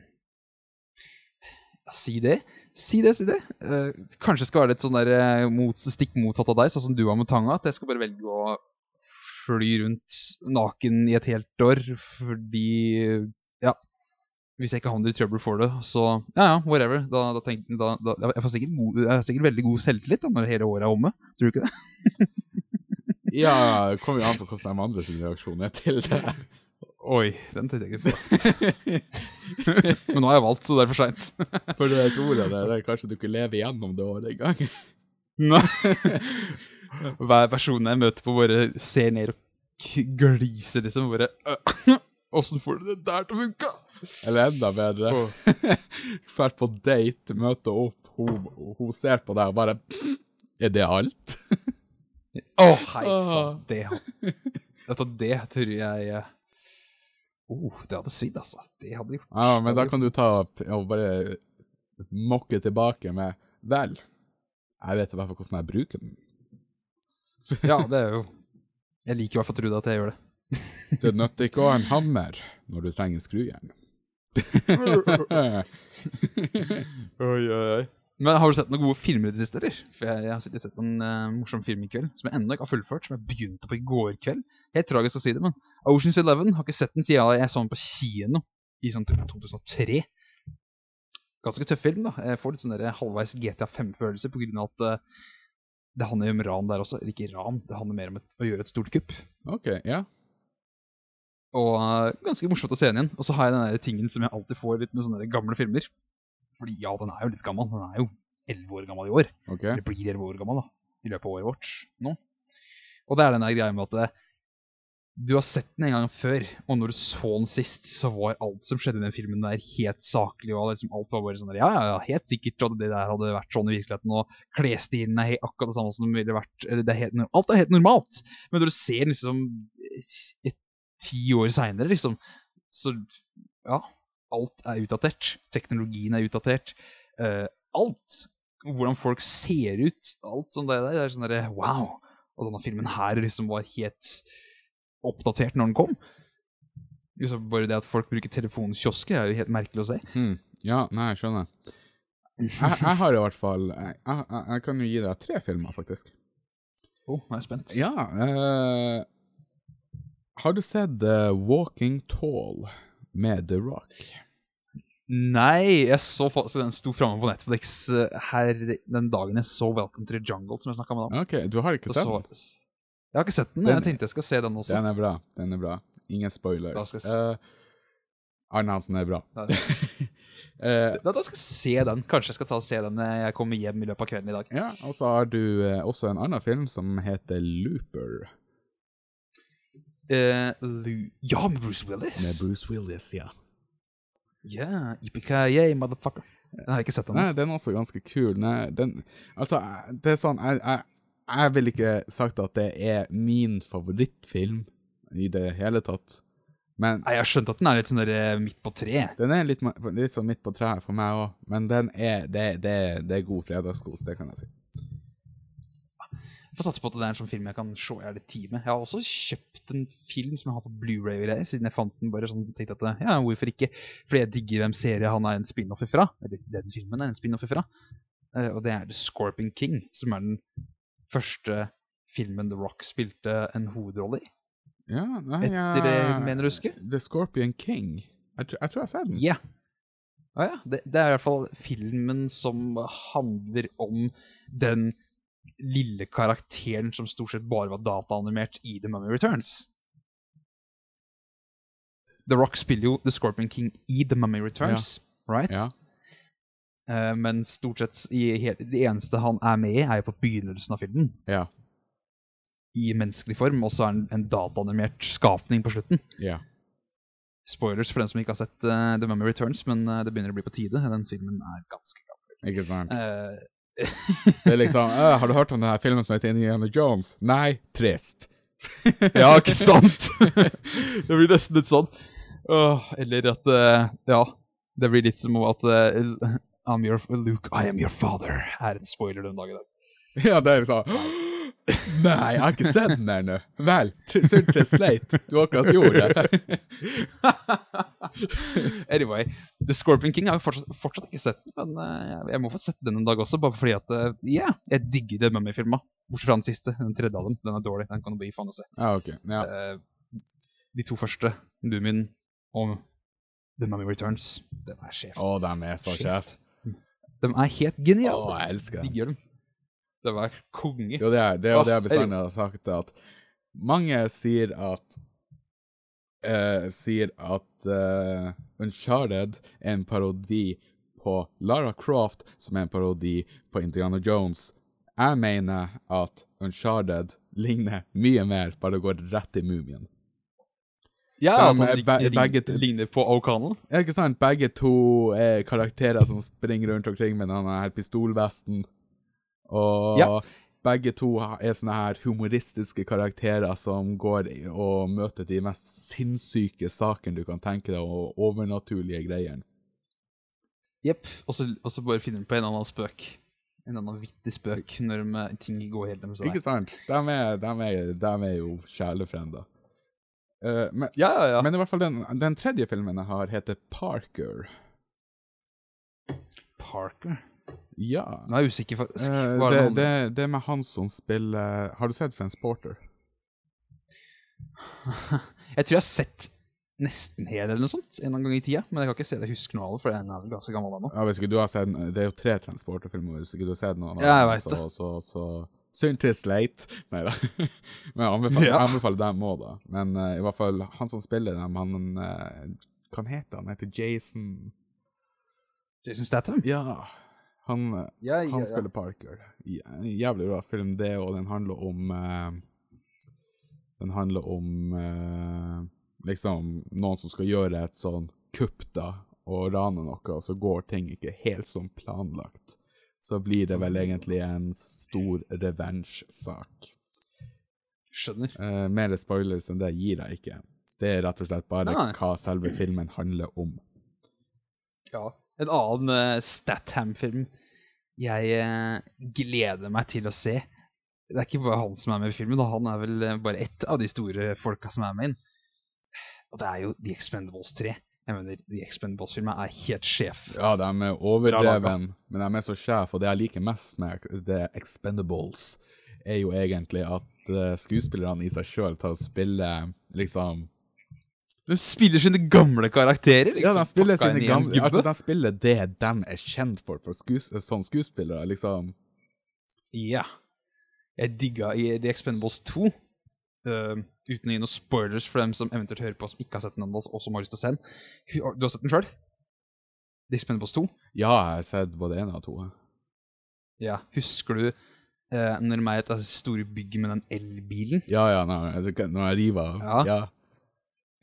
Si det. Si det, si det. Uh, kanskje det skal være litt sånn der eh, mot, stikk motsatt av deg, sånn som du har med tanga. At jeg skal bare velge å fly rundt naken i et helt år fordi Ja. Hvis jeg ikke havner i trøbbel for det, så ja, ja, whatever. Da, da tenk, da, da, jeg, får sikkert god, jeg har sikkert veldig god selvtillit da, når hele året er omme. Tror du ikke det? [laughs] ja, det kommer jo an på hvordan de andre sin reaksjon er til det. Oi, den tenkte jeg ikke på. Men nå har jeg valgt, så det er for seint. For du vet ordet av det, det er kanskje du ikke lever gjennom det året engang. Hver person jeg møter på, bare ser ned og gliser, liksom. Bare «Øh, Åssen får du det der til å funke? Eller enda bedre. Drar på date, møter opp, hun, hun ser på deg og bare Er det alt? Å, hei Åh. sann. Det, vet det tror jeg eh, oh, Det hadde svidd, altså. Det hadde gjort Ja, men da kan du ta og bare mokke tilbake med Vel, jeg vet i hvert fall hvordan jeg bruker den. Ja, det er jo Jeg liker i hvert fall å tro at jeg gjør det. [laughs] Det nytter ikke å ha en hammer når du trenger skrujern. [laughs] [laughs] Oi, oi, oi. Men har du sett noen gode filmer i det siste, eller? For jeg, jeg har sittet og sett en uh, morsom film i kveld som jeg ennå ikke har fullført, som jeg begynte på i går kveld. Helt tragisk å si det, men Oceans Eleven har ikke sett den siden jeg så den på kino i sånn 2003. Ganske tøff film, da. Jeg får litt sånn der halvveis GTA 5-følelse på grunn av at uh, det handler jo om ran der også. Eller ikke ran, det handler mer om et, å gjøre et stort kupp. OK, ja. Og uh, ganske morsomt å se den igjen. Og så har jeg den der tingen som jeg alltid får litt med sånne gamle filmer. Fordi ja, den er jo litt gammel. Den er jo 11 år gammel i år. Okay. Eller blir 11 år gammel da, i løpet av året vårt nå. Og det er den der greia med at eh, du har sett den en gang før, og når du så den sist, så var alt som skjedde i den filmen der helt saklig, og liksom alt var bare sånn der, ja, ja, ja, helt sikkert, og det der hadde vært sånn i virkeligheten, og klesstilen er akkurat det samme som det ville vært, eller det er helt, alt er helt normalt. Men når du ser den liksom et, ti år senere, liksom, så ja, alt er utdatert. Teknologien er utdatert. Uh, alt. Hvordan folk ser ut. Alt sånn det der. Det er sånn derre wow. Og denne filmen her liksom var helt oppdatert når den kom. Liksom bare det at folk bruker telefonkiosker, er jo helt merkelig å se. Hmm. Ja, nei, jeg skjønner. Jeg, jeg har i hvert fall jeg, jeg, jeg kan jo gi deg tre filmer, faktisk. Oh, nå er jeg spent. Ja Uh, Har du sett uh, Walking Tall med The Rock? Nei, jeg så faktisk den sto framme på Netflix eh, her den dagen jeg så Welcome to the Jungle, som jeg med om. OK, du har ikke sett den? Jeg har ikke sett den. Den- Jeg tenkte jeg skal se den også. Den er bra. Den er bra. Ingen spoilers. Uh, Arnanten den er bra. Nei. [laughs] Eh, Da, da skal jeg se den. Kanskje jeg skal ta og se den når jeg kommer hjem i løpet av kvelden i dag. ja, og så har du eh, også en annen film som heter Looper, Eh, ja, med Bruce Willis. med Bruce Willis, ja. Ja, yippee motherfucker. Den har jeg ikke sett ennå. Den er også ganske kul. Nei, den, altså, eh, det er sånn jeg, jeg, jeg vil ikke sagt at det er min favorittfilm i det hele tatt, Men Nei, Jeg har skjønt at den er litt sånn der eh, midt på treet. den er litt, litt sånn midt på treet for meg òg. Men den er, det, det, det er god fredagskos, det kan jeg si. Får satse på at det er en sånn film jeg kan se i hele time. Jeg har også kjøpt en film som jeg har på Blu-ray og greier, siden jeg fant den bare sånn tenkte at ja, hvorfor ikke? Fordi jeg digger hvem serie han er en spin-off ifra. Eller den filmen er en spin-off ifra. Eh, og det er The Scorpion King, som er den første filmen The Rock spilte en hovedrolle i. Ja, nei, Etter det, mener du husker? The Scorpion King. Jeg, tror- jeg sa har sett den. Ja. Å ja. Det, det er i hvert fall filmen som handler om den lille karakteren som stort sett bare var dataanimert i The Mummy Returns. The Rock spiller jo The Scorpion King i The Mummy Returns, right? Ja. Uh, men stort sett det eneste han er med i, er jo på begynnelsen av filmen. Ja. I menneskelig form, og så er han en dataanimert skapning på slutten. ja. Spoilers for den som ikke har sett uh, The Mummy Returns, men uh, det begynner å bli på tide. Den filmen er ganske gammel. Ikke sant? Det er liksom «Øh, Har du hørt om denne filmen som heter Indiana Jones? Nei, trist. ja, ikke sant? [laughs] det blir nesten litt sånn. Uh, eller at uh, Ja, det blir litt som om at uh, I'm your, Luke, I am your father er en spoiler den dagen. Ja, det er liksom Nei, jeg har ikke sett den ennå. Vel, tr- til sleit. du har akkurat gjort det. [laughs] anyway, The Scorpion King har jo fortsatt, fortsatt ikke sett den, men eh, jeg- må få sett den en dag også, bare fordi at Ja, Ja, jeg digger den Mummy-filma. Bortsett fra den siste, den tredje av dem. Den er dårlig. Den kan du bli faen å se. Ah, okay. Ja. Eh, de to første, Mumien og The Mummy Returns, den er sjef. Å, de er så sjef. De er helt geniale. Oh, jeg elsker. Digger dem. De var konge. Jo, det er det, er det jeg bestandig har sagt, at mange sier at eh, Sier at eh, Uncharted er en parodi på Lara Croft, som er en parodi på Indiana Jones. Jeg mener at Uncharted ligner mye mer, bare går rett i mumien. Ja, De er be- begge ligner på O'Connell. Er ikke sant? Begge to er karakterer som springer rundt omkring med denne her pistolvesten. Og Ja. begge to er sånne her humoristiske karakterer som går og møter de mest sinnssyke sakene du kan tenke deg, og overnaturlige greier. Jepp. Og så bare finner de på en annen spøk. En annen vittig spøk når de, ting går helt dem Ikke sant? De er, de er, de er jo sjelefrender. Uh, men, Ja, ja, ja. men i hvert fall den, den tredje filmen jeg har, heter Parker. Parker Ja. Nå er jeg usikker, faktisk. Eh, Hva er det, det, det, det, med han som spiller Har du sett Transporter? [laughs] Jeg tror jeg har sett nesten hele eller noe sånt en gang i tida. Men jeg kan ikke se det huske noe av det, for den er ganske gammel ennå. Ja, hvis ikke du har sett Det er jo tre Transporter-filmer. Hvis ikke du har sett noen av Ja, jeg dem, vet så, det. så, så Synd til Slate. Nei da. [laughs] Men jeg anbefaler, Ja. jeg anbefaler dem òg, da. Men uh, i hvert fall han som spiller dem, han uh, Hva heter han? Han heter Jason Jason Statham? Ja. Han, ja, Ja, han spiller Parker. Jævlig bra film, det, og den handler om eh, Den handler om eh, liksom noen som skal gjøre et sånn kupp, da, og rane noe, og så går ting ikke helt som planlagt. Så blir det vel egentlig en stor revenge-sak. Skjønner. Eh, mer spoilers enn det gir jeg ikke. Det er rett og slett bare Nei. hva selve filmen handler om. Ja. En annen uh, Statham-film jeg uh, gleder meg til å se. Det er ikke bare han som er med i filmen, og han er vel eh, bare ett av de store folka som er med inn. Og det er jo The Expendables 3. Jeg mener, The Expendables-filmen er helt sjef. Ja, de er overdreven, men de er så sjef, og det jeg liker mest med The Expendables, er jo egentlig at skuespillerne i seg sjøl tar og spiller liksom De spiller sine gamle karakterer. Liksom. Ja, de spiller pakka sine gamle. Altså, de spiller det de er kjent for, for skues, som skuespillere, liksom. Ja. Jeg digga i The Expendables 2. uh, uten å gi noen spoilers for dem som eventuelt hører på som ikke har sett den ennå, og som har lyst til å se den. Du har sett den sjøl? The Expendables 2? Ja, jeg har sett både én og to. Ja. Husker du eh, når de er i dette store bygget med den elbilen? Ja, ja, nå, jeg ikke, når jeg river av. Ja. Ja.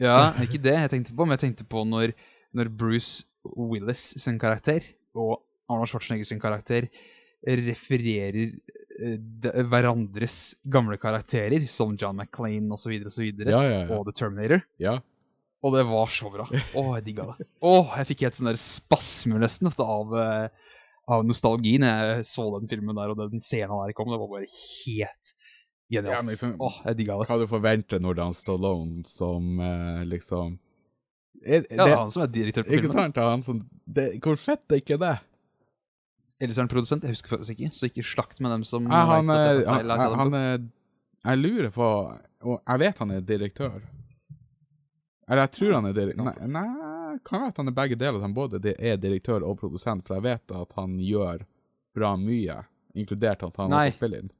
Ja, [laughs] ikke det jeg tenkte på, men jeg tenkte på når, når Bruce Willis sin karakter og Arnold Schwarzenegger sin karakter refererer eh, de, hverandres gamle karakterer, som John McClane osv., osv., Ja, ja, ja. og The Terminator. ja. Og det var så bra. Å, jeg digga det. Å, jeg fikk helt sånn der spasmer nesten av, eh, av nostalgi når jeg så den filmen der og den scenen der kom. Det var bare helt genialt. Ja, liksom- Å, jeg digga det. Hva du forventer når det er Stallone som eh, liksom er, Ja, det er han som er direktør på Ikke filmen. sant? Er Han som, det, hvor fett er ikke det? Ellers er han produsent, jeg husker faktisk ikke. Så ikke slakt med dem som Ja, han, vet at er, det er han, feil. Jeg han er Jeg lurer på Og jeg vet han er direktør. Eller jeg tror han er direktør Nei, nei, kan være at han er begge deler. At han både er direktør og produsent, for jeg vet at han gjør bra mye. Inkludert at han Nei. også spiller inn.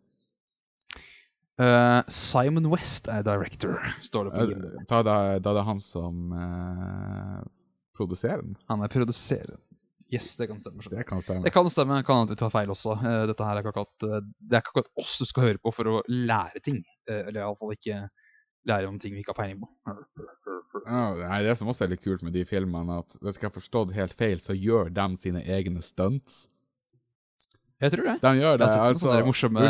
Eh, Simon West er director, står det på Eh, IMDb. Da, da, da det er han som uh, produserer den. Han er produserer. Yes, det kan stemme. Det kan stemme. Det kan stemme, kan at vi tar feil også. Uh, dette her er ikke akkurat, det er ikke akkurat oss du skal høre på for å lære ting. Uh, eller iallfall ikke lære om ting vi ikke har peiling på. Ja, nei, det som også er litt kult med de filmene, at hvis jeg har forstått helt feil, så gjør de sine egne stunts. Jeg tror det. De gjør det, altså sånne morsomme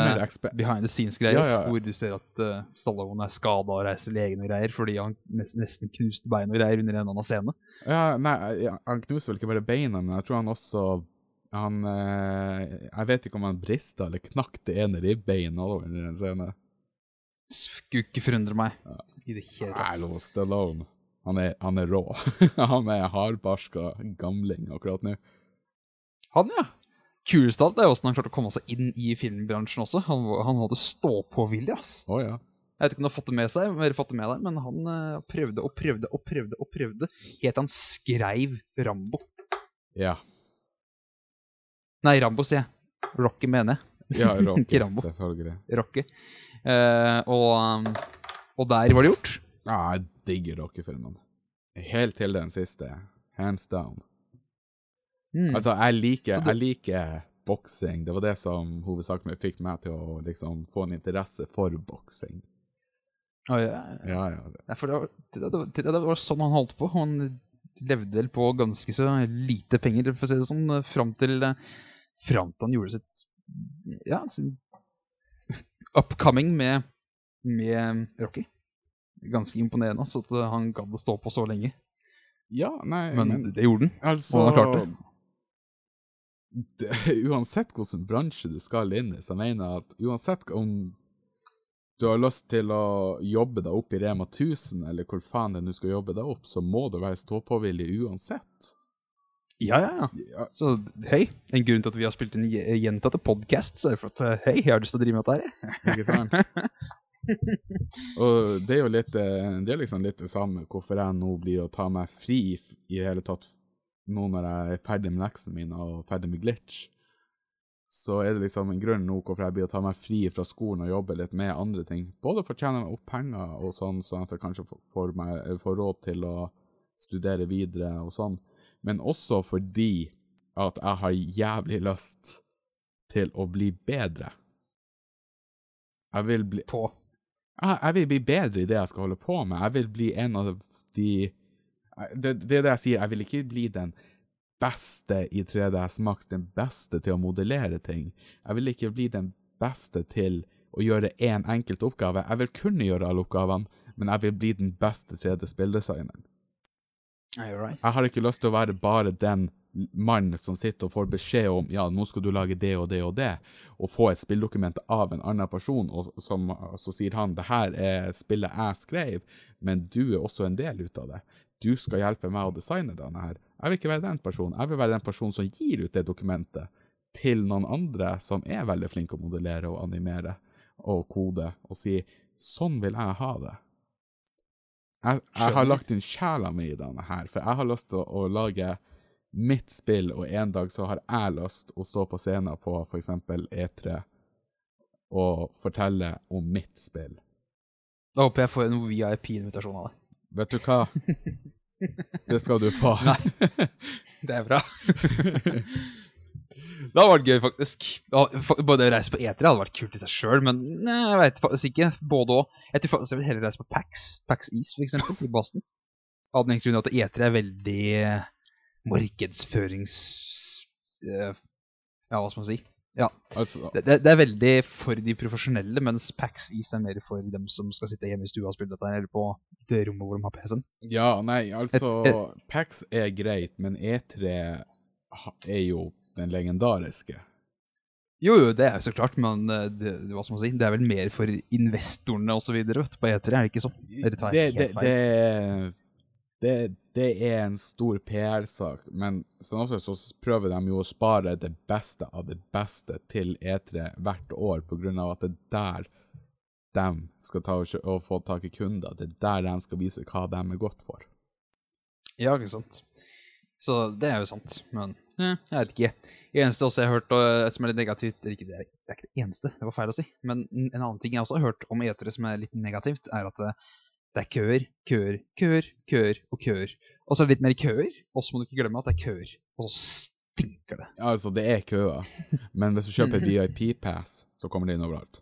behind the scenes-greier, Ja, ja. hvor du ser at uh, Stallone er skada og reiser legen og greier fordi han nesten, knuste bein og greier under en annen scene. Ja, nei, han knuser vel ikke bare beina, men jeg tror han også Han uh, Jeg vet ikke om han brista eller knakk det ene ribbeinet under en scene. Skulle ikke forundre meg i det hele tatt. Stallone. Han er, han er rå. [laughs] han er hardbarska gamling akkurat nå. Han, ja. Kulest av alt er åssen han klarte å komme seg inn i filmbransjen også. Han, han hadde stå-på-vilje, ass. Oh, ja. Jeg vet ikke om du har fått det med seg, fått det med deg, men han uh, prøvde og prøvde og prøvde og prøvde helt han skreiv Rambo. Ja. Nei, Rambo, sier jeg. Rocky, mener jeg. Ja, [laughs] Rocky, Rambo. selvfølgelig. Rocky. Uh, og, um, og der var det gjort. Ja, jeg digger Rocky-filmene. Helt til den siste. Hands down. Mm. Altså, jeg liker, du- jeg liker boksing. Det var det som hovedsakelig fikk meg til å liksom få en interesse for boksing. Å, ja. Ja, ja. ja. for det var, det, det, var sånn han holdt på. Han levde vel på ganske så lite penger, for å si det sånn, fram til, fram til han gjorde sitt Ja, sin upcoming med, med Rocky. Ganske imponerende altså, at han gadd å stå på så lenge. Ja, nei, Men, men, det gjorde han. altså og han klarte det. Det, Uansett hvilken bransje du skal inn i, så mener jeg at uansett om du har lyst til å jobbe deg opp i Rema 1000, eller hvor faen det du skal jobbe deg opp, så må du være stå-på-villig uansett. Ja, ja, ja. Så hei, en grunn til at vi har spilt inn gje- gjentatte podcasts, er for at eh, hei, jeg har lyst til å drive med dette her. ikke sant? [laughs] Og det er jo litt eh, Det er liksom litt det samme hvorfor jeg nå blir å ta meg fri i det hele tatt nå når jeg er ferdig med leksene mine og ferdig med glitch. Så er det liksom en grunn nå hvorfor jeg blir å ta meg fri fra skolen og jobbe litt med andre ting. Både for å tjene meg opp penger og sånn, sånn at jeg kanskje får- meg, får råd til å studere videre og sånn, men også fordi at jeg har jævlig lyst til å bli bedre. Jeg vil bli På. jeg, jeg vil bli bedre i det jeg skal holde på med. Jeg vil bli en av de Det, det er det jeg sier, jeg vil ikke bli den beste i 3DS Max, den beste til å modellere ting. Jeg vil ikke bli den beste til å gjøre én enkelt oppgave. Jeg vil kunne gjøre alle oppgavene, men jeg vil bli den beste 3D-spilldesigneren. Right. Jeg har ikke lyst til å være bare den mannen som sitter og får beskjed om ja, nå skal du lage det og det og det, og få et spilldokument av en annen person, og som, så sier han det her er spillet jeg skrev, men du er også en del ut av det. Du skal hjelpe meg å designe denne her. Jeg vil ikke være den personen. Jeg vil være den personen som gir ut det dokumentet til noen andre som er veldig flinke å modellere og animere og kode, og si sånn vil jeg ha det. Jeg, jeg har lagt inn sjela mi i denne her, for jeg har lyst til å, å lage mitt spill, og en dag så har jeg lyst å stå på scenen på eksempel E3 og fortelle om mitt spill. Da håper jeg får en VIP-invitasjon av deg. Vet du hva? [laughs] Det skal du få. Nei. Det er bra. Det hadde vært gøy, faktisk. Både å reise på E3 hadde vært kult i seg sjøl, men nei, jeg veit faktisk ikke. Både og. Jeg tror faktisk jeg vil heller reise på PAX, PAX East, eksempel, i Boston. Av den enkle grunn at E3 er veldig eh, markedsførings... eh, Ja, hva skal man si? Ja. Altså, Det, det, er veldig for de profesjonelle, mens PAX East er mer for dem som skal sitte hjemme i stua og spille dette, eller på det rommet hvor de har PC-en. ja, nei, altså Et- PAX er greit, men E3 er jo den legendariske. Jo, jo, det er jo så klart, men eh, det, hva skal man si, det er vel mer for investorene osv. på E3, er det ikke sånn? Det, det, det, det, det er en stor PR-sak, men sånn også så prøver de jo å spare det beste av det beste til E3 hvert år, på grunn av at det er der de skal ta og, og få tak i kunder. Det er der de skal vise hva de er godt for. Ja, ikke sant. Så det er jo sant, men eh, jeg vet ikke. Det eneste også jeg har hørt og, som er litt negativt det, er, det er ikke det eneste, det var feil å si. Men en en annen ting jeg også har hørt om etere som er litt negativt, er at det, er køer, køer, køer, køer og køer. Og så er det litt mer køer, og så må du ikke glemme at det er køer. Og så stinker det. Ja, altså, det er køer, men hvis du kjøper VIP-pass, så kommer det inn overalt.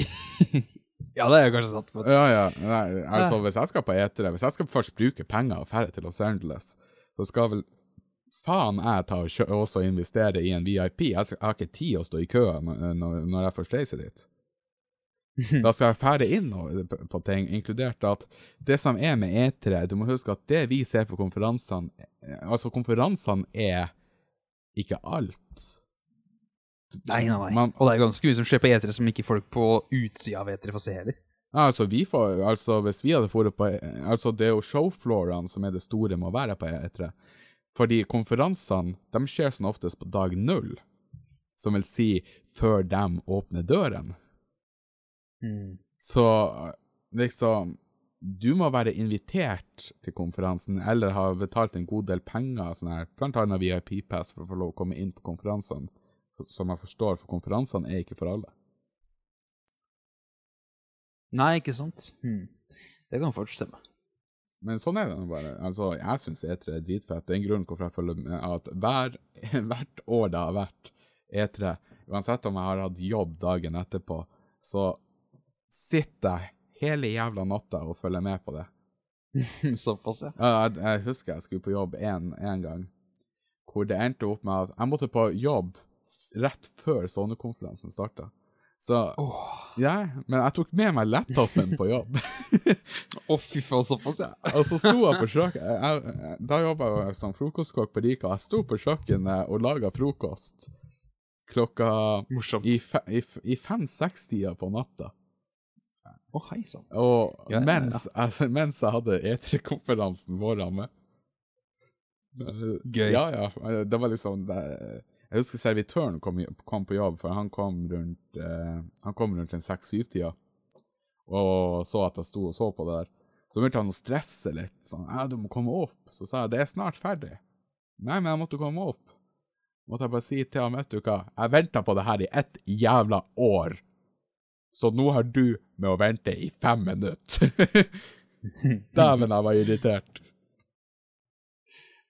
[laughs] ja, det er jo kanskje sant. Men, Ja, ja. Nei, altså, hvis jeg skal på E3, hvis jeg skal først bruke penger og ferde til Los Angeles, så skal vel faen jeg ta og også investere i en VIP. Jeg, har ikke tid å stå i kø når jeg først reiser dit. Da [laughs] skal jeg fære inn på- ting, inkludert at det som er med E3 Du må huske at det vi ser på konferansene eh, Altså, konferansene er ikke alt. nei, nei, nei. Man- Og det er ganske mye som skjer på E3 som ikke folk på utsida av E3 får se heller. Altså, vi får, altså, hvis vi hadde vært på Altså, det er jo showflorene som er det store med å være på E3. Fordi konferansene, de skjer som oftest på dag null. Som vil si før de åpner døren. Så liksom Du må være invitert til konferansen, eller ha betalt en god del penger, sånn her, blant annet VIP-pass, for å få lov å komme inn på konferansene. Som jeg forstår, for konferansene er ikke for alle. Nei, ikke sant? Hmm. Det kan fortsatt stemme. Men sånn er det nå bare. Altså, jeg syns E3 er dritfett. Det er en grunn hvorfor jeg følger med at hver, [laughs] hvert år det har vært E3, uansett om jeg har hatt jobb dagen etterpå, så sitter hele jævla natta og følger med på det. [laughs] Såpass, ja. Jeg, jeg husker jeg skulle på jobb en, en gang, hvor det endte opp med at jeg måtte på jobb rett før sonekonferansen starta. Så oh. ja, men jeg tok med meg laptopen på jobb. [laughs] Å, fy faen, såpass, ja. Og så sto jeg på kjøkkenet Da jobba jeg som frokostkokk på Rika. Jeg sto på kjøkkenet og laga frokost klokka Morsomt. i, fe, i, i fem-seks-tida på natta. Å, hei sann. Og Ja, ja, mens, altså, mens jeg hadde E3-konferansen vår med. Eh, Gøy. Ja, ja. eh, Det var liksom det, Jeg husker servitøren kom, kom på jobb, for han kom rundt eh, Han kom rundt en seks-syv-tida og så at jeg sto og så på det der. Så begynte han å stresse litt. Sånn, ja, 'Du må komme opp.' Så sa jeg 'Det er snart ferdig'. 'Nei, men jeg måtte komme opp'. Måtte jeg bare si til ham, vet du hva, jeg venta på det her i ett jævla år. Så nå har du med å vente i fem minutter. [laughs] Dæven, jeg var irritert.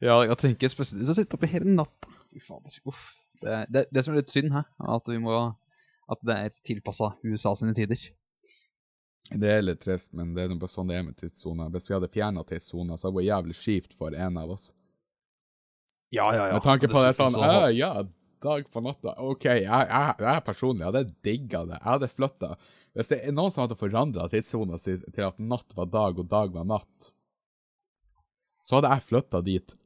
Ja, jeg tenker spesielt hvis jeg sitter oppe hele natta. Fy fader. Uff. Det, det, det som er litt synd her, er at vi må At det er tilpassa USA sine tider. Det er litt trist, men det er bare sånn det er med tidssoner. Hvis vi hadde fjerna tidssoner, så hadde det vært jævlig kjipt for en av oss. Ja, ja, ja. Med tanke på det sånn så- Ja, dag på natta. OK, jeg, jeg, jeg personlig hadde digga det. Jeg hadde flytta Hvis det er noen som hadde forandra tidssona si til at natt var dag og dag var natt, så hadde jeg flytta dit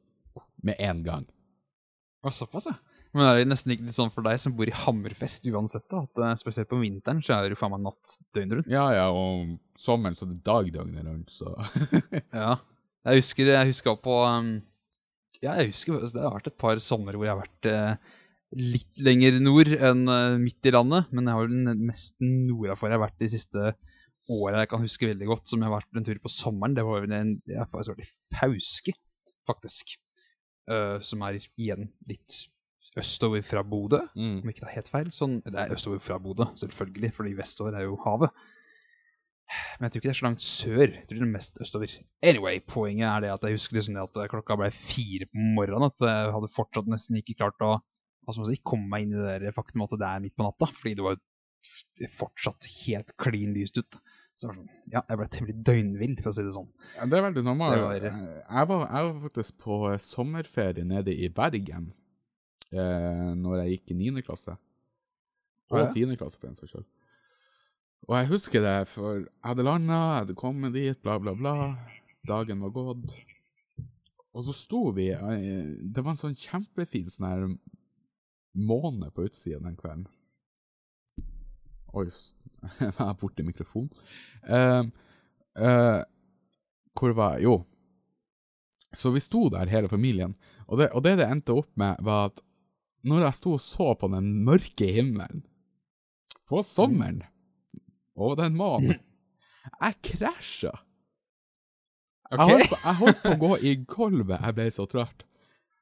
med en gang. Såpass, ja. Men er det nesten ikke litt sånn for deg som bor i Hammerfest uansett, da? At eh, spesielt på vinteren så er det jo faen meg natt døgnet rundt? Ja, ja, og om sommeren så er det dag døgnet rundt, så [laughs] Ja. Jeg husker, jeg husker på um, Ja, jeg husker det har vært et par somre hvor jeg har vært eh, litt lenger nord enn eh, midt i landet. Men jeg har vel den mest nordafor jeg har vært de siste åra jeg kan huske veldig godt. Som jeg har vært en tur på sommeren. Det var vel en, Jeg faktisk vært i Fauske, faktisk. Uh, som er igjen litt østover fra Bodø, mm. om ikke det er helt feil. Sånn, det er østover fra Bodø, selvfølgelig, fordi vestover er jo havet. Men jeg tror ikke det er så langt sør. Jeg tror det er mest østover. Anyway, poenget er det at jeg husker liksom det at klokka ble fire på morgenen. At jeg hadde fortsatt nesten ikke klart å hva skal man si, komme meg inn i det faktum at det er midt på natta. Fordi det var jo fortsatt helt klin lyst ute. Så sånn, ja, jeg ble temmelig døgnvill, for å si det sånn. Ja, det er veldig normalt. Var- Jeg, var, jeg var faktisk på sommerferie nede i Bergen. eh, når jeg gikk i 9. klasse. Å, ja. Og 10. klasse, for en saks skyld. Og jeg husker det, for jeg hadde landa, jeg hadde kommet dit, bla, bla, bla. Dagen var gått. Og så sto vi eh, Det var en sånn kjempefin sånn her måne på utsida den kvelden. Oi, [laughs] jeg var borti mikrofonen. Uh, uh, hvor var jeg? Jo. Så vi sto der, hele familien. Og det, og det det endte opp med, var at når jeg sto og så på den mørke himmelen på sommeren, og den månen Jeg krasja. Jeg, holdt på, jeg holdt på å gå i gulvet, jeg ble så trøtt.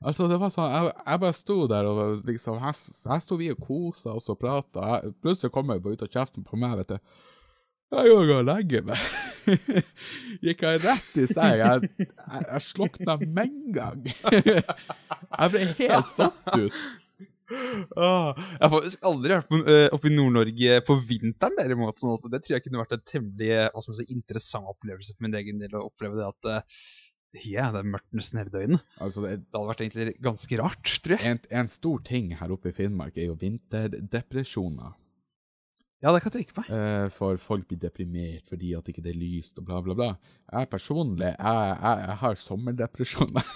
Altså, det var sånn, jeg, jeg bare sto der, og liksom, her, her sto vi og kosa oss og prata. Jeg- Plutselig kom jeg bare ut av kjeften på meg, vet du. Jeg går og legger meg. [laughs] Gikk jeg rett i seng. Jeg, jeg, jeg slukna med en gang. [laughs] Jeg ble helt satt ut. Ah, jeg har faktisk aldri vært på, uh, oppe i Nord-Norge på vinteren, derimot. Sånn det tror jeg kunne vært en temmelig hva som si, interessant opplevelse for min egen del å oppleve det at eh, ja, det er mørtens hele. Altså, det, Det hadde vært egentlig ganske rart, tror jeg. en, en stor ting her oppe i Finnmark er jo vinterdepresjoner. Ja, det kan jeg tenke meg. Eh, for folk blir deprimert fordi at ikke det er lyst og bla, bla, bla. Jeg personlig, jeg, jeg, jeg har sommerdepresjoner.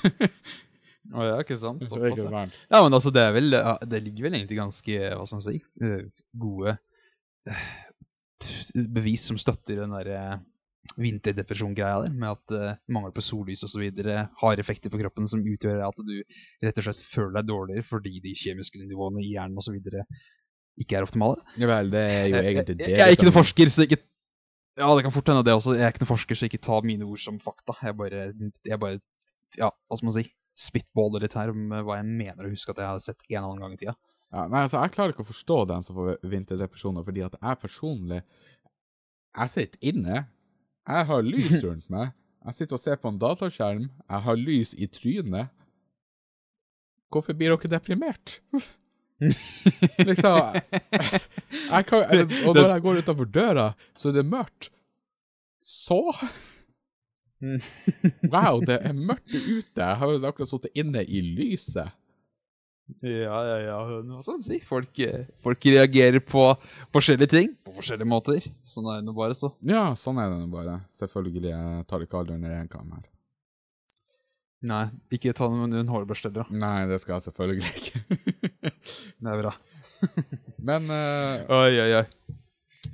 [laughs] Å ja, ikke sant? Det Såpass, ja. Men altså, det vel Det ligger vel egentlig ganske, hva skal man si, eh, gode eh, bevis som støtter den derre vinterdepresjon-greia der, med at uh, mangel på sollys osv. har effekter for kroppen som utgjør at du rett og slett føler deg dårligere fordi de kjemiske nivåene i hjernen osv. ikke er optimale. Ja vel, det er jo Jeg- egentlig jeg, jeg er ikke noen forsker, så ikke Ja, det kan fort hende det også. Jeg er ikke noen forsker, så ikke ta mine ord som fakta. Jeg bare, jeg bare Ja, hva skal man si? Spitballer litt her om eh, hva jeg mener å huske at jeg har sett en eller annen gang i tida. Ja, nei, altså, jeg klarer ikke å forstå den som får vinterdepresjoner, fordi at jeg personlig Jeg sitter inne. Jeg har lys rundt meg. Jeg sitter og ser på en dataskjerm. Jeg har lys i trynet. Hvorfor blir dere deprimert? [laughs] liksom jeg kan, Og når jeg går utenfor døra, så er det mørkt. Så Wow, det er mørkt ute. Jeg har jo akkurat sittet inne i lyset. Ja, ja, ja. Hva skal man si? Folk, eh, folk reagerer på forskjellige ting på forskjellige måter. Sånn er det nå bare, så. Ja, sånn er det nå bare. Selvfølgelig. Jeg tar ikke aldri under én kam her. Nei, ikke ta den med en hårbørste heller. Nei, det skal jeg selvfølgelig ikke. [laughs] Det er bra. Men uh, Oi, oi, oi.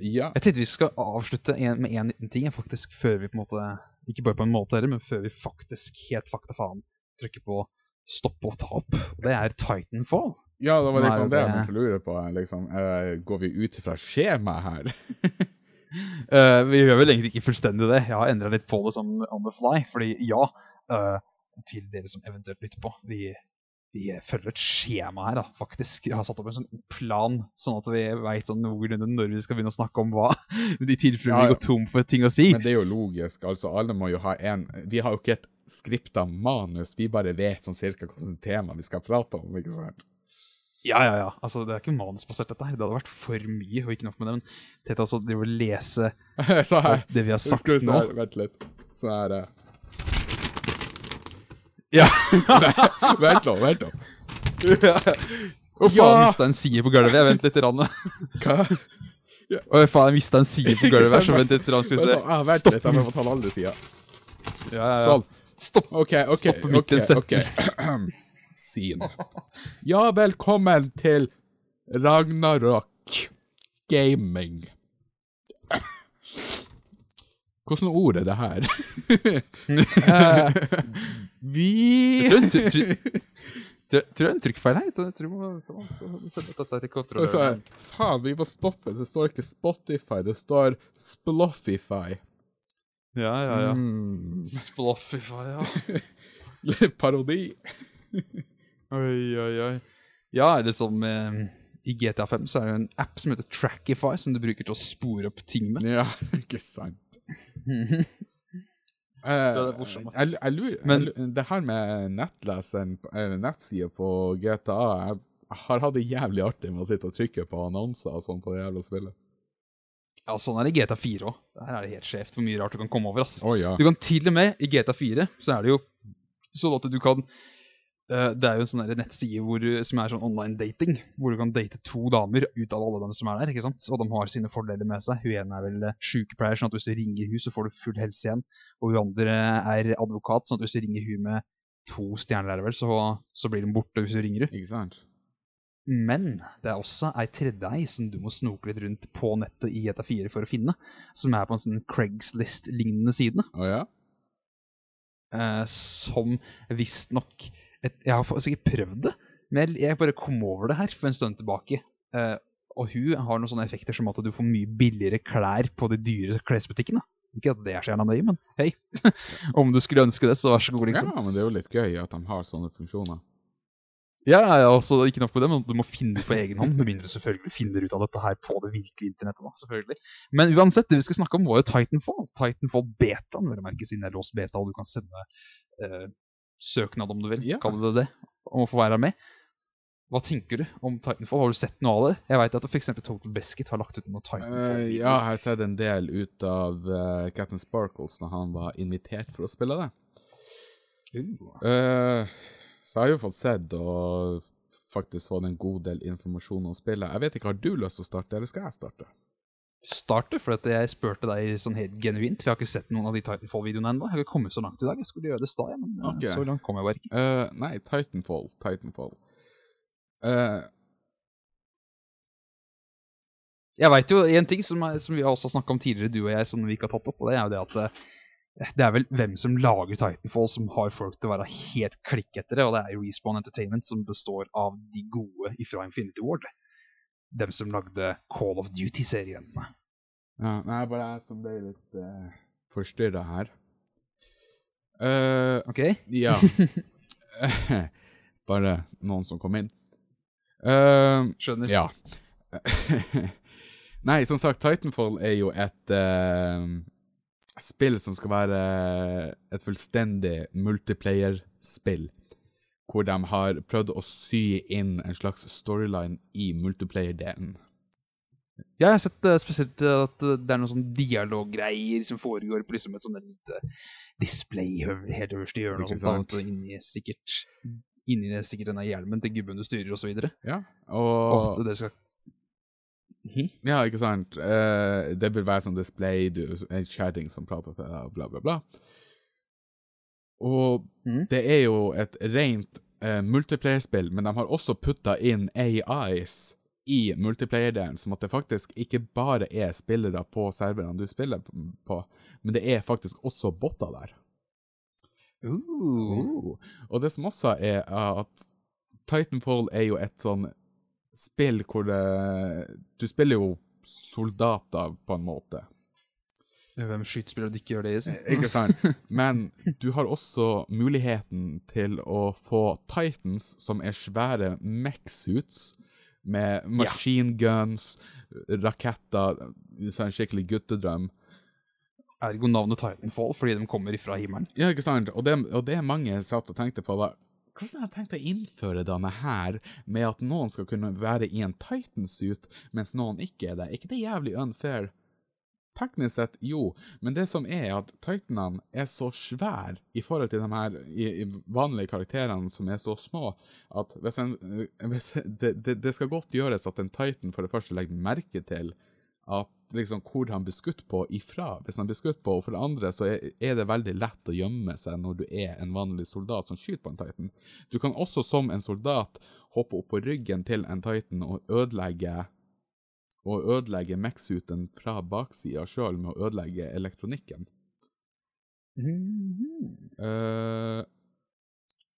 ja. Jeg tenkte vi skal avslutte en, med en liten ting, faktisk, før vi på en måte Ikke bare på en måte heller, men før vi faktisk helt fakta faen trykker på stopp og ta opp. Og det er Titanfall. ja, det var liksom det jeg begynte å lure på. Liksom. uh, går vi ut fra skjemaet her? uh, [laughs] vi gjør vel egentlig ikke fullstendig det. Jeg har endra litt på det sånn on the fly. Fordi ja, uh, til dere som eventuelt lytter på, vi, vi følger et skjema her, da, faktisk. Jeg har satt opp en sånn plan, sånn at vi veit sånn noenlunde når vi skal begynne å snakke om hva. [laughs] I tilfelle Ja, vi går tom for ting å si. Men det er jo logisk. altså Alle må jo ha en Vi har jo ikke et skripta manus, vi bare vet sånn cirka hvilket tema vi skal prate om. ikke sant? Ja, ja, ja. Altså, det er ikke manusbasert, dette her. Det hadde vært for mye, og ikke nok med det. Men Tete altså, det å lese [laughs] det vi har sagt vi nå. her, vent litt. Sånn her uh... Ja. [laughs] Vent nå, vent nå. [laughs] Å faen, Ja. mista en side på gulvet. Jeg vent litt. Rann. Hva? Å faen, jeg mista en side på gulvet. Så vent litt. Rann, skal vi se. ah, vent Stopp. litt, jeg må ta den andre sida. Ja, ja, ja. Sånn. Stopp. OK, OK. stopp midt i en ok, ok. Scene. [clears throat] Ja, velkommen til Ragnarok Gaming. Hvordan ord er det her? uh, [laughs] vi tror er en trykkfeil her. Jeg tror [laughs] jeg ta- ta- dette til faen, vi må stoppe. Det står ikke Spotify, det står Sploffify. Ja, ja, ja. Mm. [laughs] Sploffify, ja. [laughs] Parodi. [laughs] Oi, oi, oi. Ja, eller som eh, i GTA 5 så er det en app som heter Trackify, som du bruker til å spore opp ting med. Ja, ikke sant. Eh, det er morsomt, jeg, jeg lurer, Men- jeg, det her med nettleseren, eller nettsida på GTA Jeg har hatt det jævlig artig med å sitte og trykke på annonser og sånn på det jævla spillet. Ja, sånn er det i GTA 4 òg. Her er det helt skjevt hvor mye rart du kan komme over. ass. Oh, ja. Du kan til og med, i GTA 4, så er det jo sånn at du kan uh, det er jo en sånn nettside hvor, som er sånn online dating, hvor du kan date to damer ut av alle dem som er der. ikke sant? Og de har sine fordeler med seg. Hun ene er vel sykepleier, sånn at hvis du ringer hun, så får du full helse igjen. Og hun andre er advokat, sånn at hvis du ringer hun med to stjerner, er så, så blir hun borte hvis du ringer hun. Men det er også ei tredje ei som du må snoke litt rundt på nettet i GTA4 for å finne, som er på en sånn Craigslist-lignende side. Oh, ja? eh, som visstnok Jeg har ikke prøvd det, men jeg bare kom over det her for en stund tilbake. Eh, og hun har noen sånne effekter som at du får mye billigere klær på de dyre klesbutikkene. Ikke at det er så gjerne nøye, men hei. [laughs] Om du skulle ønske det, så vær så god, liksom. Ja, men det er jo litt gøy at de har sånne funksjoner. Ja, ja, altså Ikke nok med det, men du må finne det på egen hånd. Med mindre du selvfølgelig finner ut av dette her på det virkelige internettet. da, selvfølgelig. Men uansett, det vi skal snakke om, var jo Titanfall. Titanfall betaen, vil jeg merke, siden det er låst beta, og du kan sende eh, søknad om du vil. Ja. Kalle det det. Om å få være med. Hva tenker du om Titanfall? Har du sett noe av det? Jeg vet at f.eks. Total Biscuit har lagt ut noe Titanfall. Uh, ja, jeg har sett en del ut av uh, Captain Sparkles når han var invitert for å spille det. Uh. Eh, så jeg har jo fått sett og faktisk fått en god del informasjon om spillet. Jeg vet ikke, Har du lyst til å starte, eller skal jeg starte? Starte, for at jeg spurte deg sånn helt genuint. For jeg har ikke sett noen av de Titanfall-videoene ennå. Jeg har ikke kommet så langt i dag. Jeg skulle gjøre det i stad, men okay. Så langt kom jeg bare ikke. Uh, nei, Titanfall. Titanfall. Uh, Jeg vet jo en ting som, er, som vi har også snakka om tidligere, du og jeg, som vi ikke har tatt opp, og det er jo det at eh, det er vel hvem som lager Titanfall som har folk til å være helt klikk etter det, og det er Respawn Entertainment som består av de gode ifra Infinity Ward. Dem som lagde Call of Duty-serien. ja, nei, bare jeg som ble litt uh, forstyrra her. Uh, OK? ja. [laughs] [laughs] bare noen som kom inn. Uh, Skjønner. Ja. [laughs] Nei, som sagt, Titanfall er jo et eh, spill som skal være et fullstendig multiplayer-spill. Hvor de har prøvd å sy inn en slags storyline i multiplayer-delen. Ja, jeg har sett eh, spesielt eh, at eh, det er noen sånn dialoggreier som foregår på liksom et sånt lite display helt øverst i hjørnet. og sånt, og inni sikkert inni sikkert denne hjelmen til gubben du styrer, osv. Ja, Og og at det skal Hm? Ja, ikke sant? Uh, det vil være sånn display, du, en kjerring som prater til deg, bla, bla, bla. Og Mhm. det er jo et rent uh, multiplayer-spill, men de har også putta inn AIs i multiplayer-delen, som at det faktisk ikke bare er spillere på serverne du spiller på, men det er faktisk også botter der. Uh. Og det som også er uh, at Titanfall er jo et sånn spill hvor det Du spiller jo soldater, på en måte. Hvem skytespiller du ikke gjør det i? Ikke sant? Men du har også muligheten til å få Titans, som er svære mech-suits, med machine guns, raketter Så en skikkelig guttedrøm. Ergo navnet Titanfall, fordi de kommer ifra himmelen. Ja, ikke sant? Og det, og det mange satt og tenkte på, var hvordan har jeg tenkt å innføre denne her med at noen skal kunne være i en Titan-suit, mens noen ikke er det? Er ikke det jævlig unfair? Teknisk sett, jo, men det som er at Titanene er så svære i forhold til de her i, i vanlige karakterene som er så små, at hvis en, hvis det, det, det skal godt gjøres at en Titan for det første legger merke til at liksom hvor han blir skutt på ifra, hvis han blir skutt på, og for det andre så er, er det veldig lett å gjemme seg når du er en vanlig soldat som skyter på en Titan. Du kan også som en soldat hoppe opp på ryggen til en Titan og ødelegge og ødelegge Max-suiten fra baksida sjøl med å ødelegge elektronikken. Eh,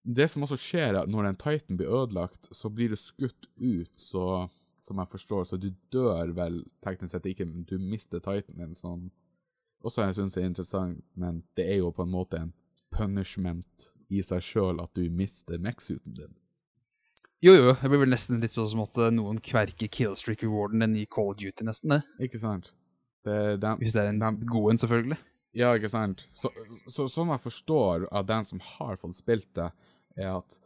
det som også skjer, er at når en Titan blir ødelagt, så blir du skutt ut, så som jeg forstår, så du dør vel teknisk sett ikke, men du mister Titanen som også jeg syns er interessant, men det er jo på en måte en punishment i seg sjøl at du mister mech-suiten din. Jo, jo, det blir vel nesten litt sånn som at eh, noen kverker killstreak-rewarden den i Call of Duty, nesten. det. Ikke sant? Det, den, Hvis det er en god en, selvfølgelig. Ja, ikke sant? Så, så, sånn jeg forstår av den som har fått spilt det, er at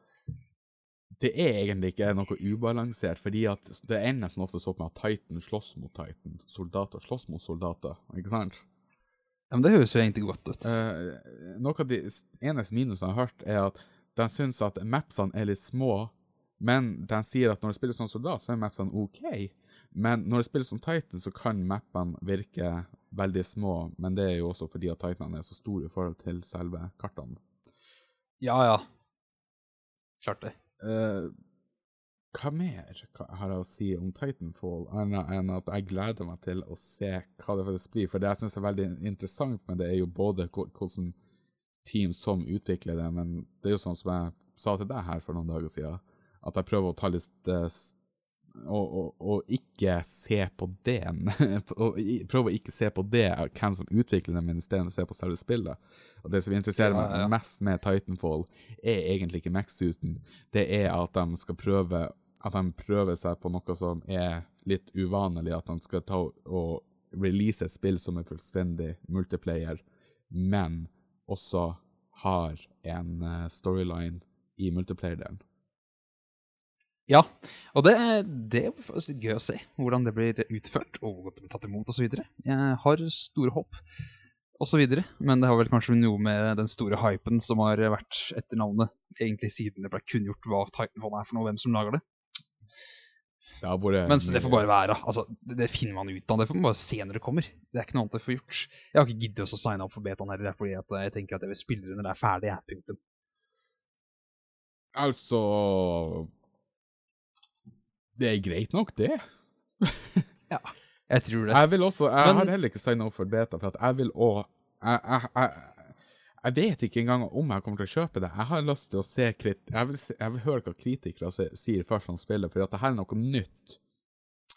det er egentlig ikke noe ubalansert, fordi at det er nesten ofte sånn at Titan slåss mot Titan, soldater slåss mot soldater, ikke sant? Ja, men Det høres jo egentlig godt ut. Uh, noe av de eneste minusene jeg har hørt, er at de syns at mapsene er litt små, men de sier at når du spilles sånn som soldat, så er mapsene OK. Men når du spiller som Titan, så kan mappene virke veldig små, men det er jo også fordi at Titanene er så store i forhold til selve kartene. Ja, ja. Klart det. Eh, hva mer har jeg å si om Titanfall, annet enn at jeg gleder meg til å se hva det faktisk blir? For det jeg syns er veldig interessant med det, er jo både hvordan team som utvikler det, men det er jo sånn som jeg sa til deg her for noen dager siden, at jeg prøver å ta litt eh, og, og, og ikke se på det [laughs] Prøve å ikke se på det, hvem som utvikler det, men isteden se på selve spillet. Og det som interesserer Ja, ja. meg mest med Titanfall, er egentlig ikke Max-suiten. Det er at de skal prøve At de prøver seg på noe som er litt uvanlig. At de skal ta og release et spill som er fullstendig multiplayer, men også har en eh, storyline i multiplayer-delen. Ja, og det, det er faktisk litt gøy å se hvordan det blir utført, og hvor godt det blir tatt imot osv. Jeg har store håp osv., men det har vel kanskje noe med den store hypen som har vært etter navnet, egentlig siden det ble kunngjort hva Titanfall er for noe, hvem som lager det. Det har vært Men det får bare være. altså, det, det finner man ut av. Det får man bare se når det kommer. Det er ikke noe annet jeg får gjort. Jeg har ikke giddet å signe opp for betaen heller, fordi jeg tenker at jeg vil spille det når det er ferdig. jeg, Punktum. Altså Det er greit nok, det. [laughs] ja, Jeg tror det. Jeg vil også Jeg Men- har heller ikke signa opp for beta, for at jeg vil òg jeg, jeg, jeg, jeg vet ikke engang om jeg kommer til å kjøpe det. Jeg har lyst til å se krit... Jeg vil, se, jeg vil høre hva kritikere sier først om spillet, for at det her er noe nytt.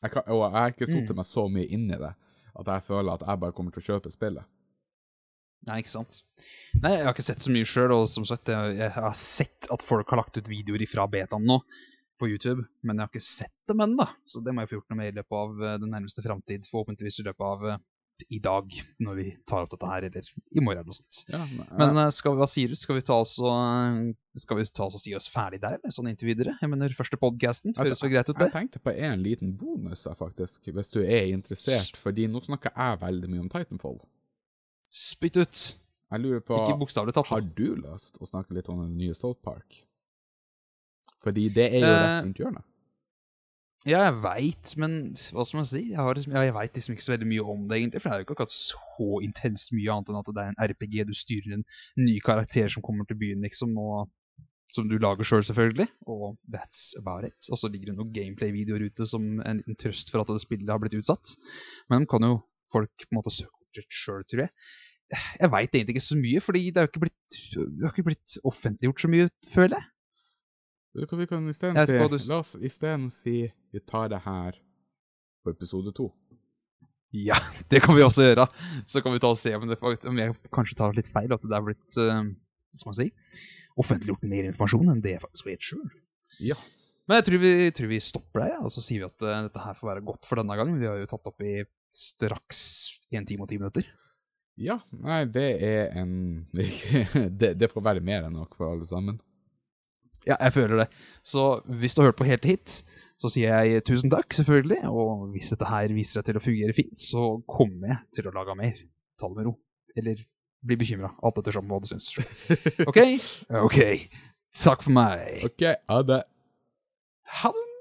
Jeg kan, og jeg har ikke satt Mm. meg så mye inn i det at jeg føler at jeg bare kommer til å kjøpe spillet. Nei, ikke sant. Nei, jeg har ikke sett så mye sjøl, og som sagt, jeg, jeg har sett at folk har lagt ut videoer fra betaen nå på YouTube, men jeg har ikke sett dem ennå, så det må jeg få gjort noe med i løpet av eh, den nærmeste framtid. Forhåpentligvis i løpet av eh, i dag, når vi tar opp dette her, eller i morgen eller noe sånt. Ja, Men men skal vi, hva sier du? Skal vi ta oss og, eh, skal vi ta oss og si oss ferdig der, eller sånn inntil videre? Jeg mener, første podcasten, høres jo greit ut, det? Jeg tenkte på en liten bonus, faktisk, hvis du er interessert, fordi nå snakker jeg veldig mye om Titanfall. Spytt ut! Jeg lurer på Ikke bokstavelig talt. Har du lyst å snakke litt om den nye Salt Park? Fordi det er jo Eh, rett rundt hjørnet. Ja, jeg veit, men hva skal man si? Jeg, har liksom, ja, veit liksom ikke så veldig mye om det, egentlig. For det er jo ikke akkurat så intenst mye annet enn at det er en RPG. Du styrer en ny karakter som kommer til byen, liksom, og som du lager sjøl, selv, selvfølgelig. Og that's about it. Og så ligger det noen gameplay-videoer ute som en liten trøst for at det spillet har blitt utsatt. Men kan jo folk på en måte søke opp sjøl, tror jeg. Jeg veit egentlig ikke så mye, fordi det har ikke blitt, det har ikke blitt offentliggjort så mye, føler jeg. Vet du hva vi kan isteden si? du- La oss isteden si vi tar det her på episode to. Ja, [laughs] det kan vi også gjøre. Så kan vi ta og se om, det, om jeg kanskje tar litt feil, at det er blitt uh, som man sier, offentliggjort mer informasjon enn det jeg faktisk vet sjøl. Ja. Men jeg tror vi, tror vi stopper der, ja, og så sier vi at uh, dette her får være godt for denne gangen. Vi har jo tatt opp i straks én time og ti minutter. Ja, nei, det er en [laughs] det, det får være mer enn nok for alle sammen. Ja, jeg føler det. Så hvis du har hørt på helt hit, så sier jeg tusen takk, selvfølgelig. Og hvis dette her viser seg til å fungere fint, så kommer jeg til å lage mer. Ta det med ro. Eller bli bekymra. Alt ettersom hva du syns. [laughs] OK? OK. Takk for meg. OK, ha det. Ha det.